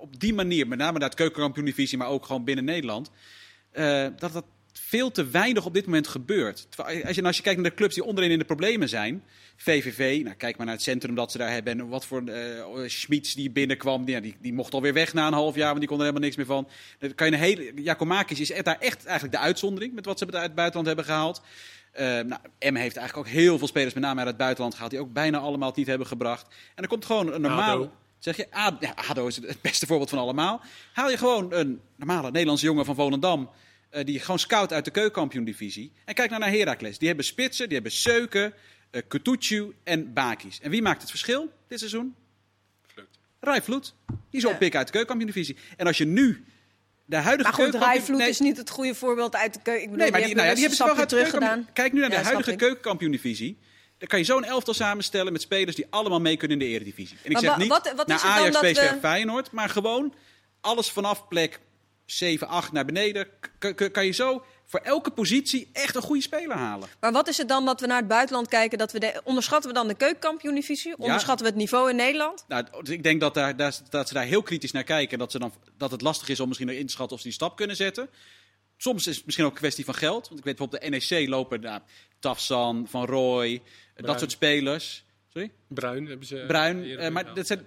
op die manier, met name naar het keukenkampioen-divisie, maar ook gewoon binnen Nederland, eh, dat dat veel te weinig op dit moment gebeurt. Terwijl Als je, als je kijkt naar de clubs die onderin in de problemen zijn, VVV, nou, kijk maar naar het centrum dat ze daar hebben. En wat voor eh Schmitz die binnenkwam, die, die, die mocht alweer weg na een half jaar, want die kon er helemaal niks meer van. Dan kan je een hele, Jakomakis is daar echt eigenlijk de uitzondering met wat ze uit het buitenland hebben gehaald. Eh nou, Emmen heeft eigenlijk ook heel veel spelers, met name uit het buitenland, gehaald, die ook bijna allemaal het niet hebben gebracht. En er komt gewoon een normale. ADO. Zeg je, ADO, ja, ADO is het beste voorbeeld van allemaal. Haal je gewoon een normale Nederlandse jongen van Volendam, eh, die gewoon scout uit de keukenkampioen-divisie. En kijk nou naar Heracles. Die hebben spitsen, die hebben Seuken, eh Kutucu en Bakis. En wie maakt het verschil dit seizoen? Vloed. Rai Vloed. Die is Ja. op pik uit de keukenkampioen-divisie. En als je nu de huidige Maar goed, keukenkampioen- Rijvloed Nee, is niet het goede voorbeeld uit de keuken. Ik bedoel, Nee, maar die, die, nou ja, die hebben ze wel uit terug gedaan. Kijk nu naar de Ja, huidige keukenkampioen-divisie. Dan kan je zo'n elftal samenstellen met spelers die allemaal mee kunnen in de eredivisie. En ik Maar zeg niet wat- wat is naar Ajax, PSV we- Feyenoord, maar gewoon alles vanaf plek 7, 8 naar beneden. k- kan je zo voor elke positie echt een goede speler halen. Maar wat is het dan dat we naar het buitenland kijken? Dat we de, onderschatten we dan de keukenkampioen-divisie? Onderschatten we het niveau in Nederland? Nou, dus ik denk dat, daar, dat ze daar heel kritisch naar kijken. Dat, ze dan, dat het lastig is om misschien in te schatten of ze die stap kunnen zetten. Soms is het misschien ook een kwestie van geld. Want ik weet bijvoorbeeld de NEC lopen nou, Tafsan, Van Rooij, eh, dat soort spelers. Sorry? Bruin hebben ze... Bruin. eh, maar dat zijn,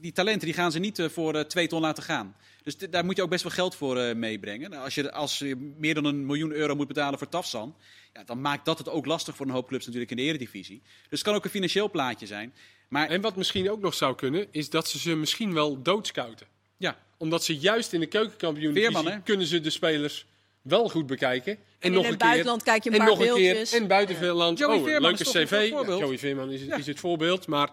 die talenten die gaan ze niet eh, voor twee ton laten gaan. Dus daar moet je ook best wel geld voor eh, meebrengen. Nou, als, je, als je meer dan een miljoen euro moet betalen voor Tafsan, ja, dan maakt dat het ook lastig voor een hoop clubs natuurlijk in de eredivisie. Dus het kan ook een financieel plaatje zijn. Maar En wat misschien ook nog zou kunnen, is dat ze ze misschien wel doodscouten. ja, Omdat ze juist in de keukenkampioen kunnen ze de spelers wel goed bekijken. En, in nog het een keer, buitenland kijk je een en paar nog een beeldjes. keer. En buiten veel land. Joey oh, Veerman leuke een cv. Ja, Joey Veerman is, Ja. is het voorbeeld. Maar,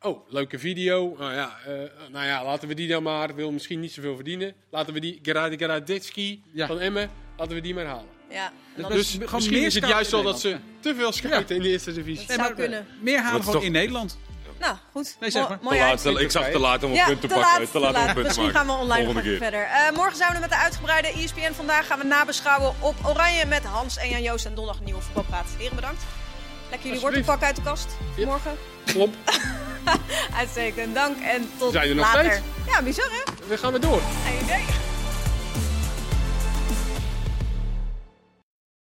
oh, leuke video. Nou ja, eh, nou ja, laten we die dan maar. Wil misschien niet zoveel verdienen. Laten we die Gerard Geradetski Ja. van Emmen, laten we die maar halen. Ja, Dus gewoon misschien is het juist zo in dat ze te veel scouten in de eerste divisie. zou maar, eh, kunnen. meer halen Dat gewoon in Nederland. Nou, goed. Nee, zeg Mo- maar. Te laat, te- ik zag te laat om een Ja, punt te te pakken. laat, te laat om een punt te Misschien maken. gaan we online nog keer. verder. Eh, morgen zijn we met de uitgebreide ESPN. Vandaag gaan we nabeschouwen op Oranje met Hans en Jan Joost. En donderdag een nieuwe voetbalpraat. Heren, bedankt. Lekker jullie Alsjeblieft. wortelpak uit de kast. Ja. Morgen. Klop, Uitstekend. Dank en tot Zijn er nog later. steeds? Ja, bizar hè? we gaan weer door. Geen idee.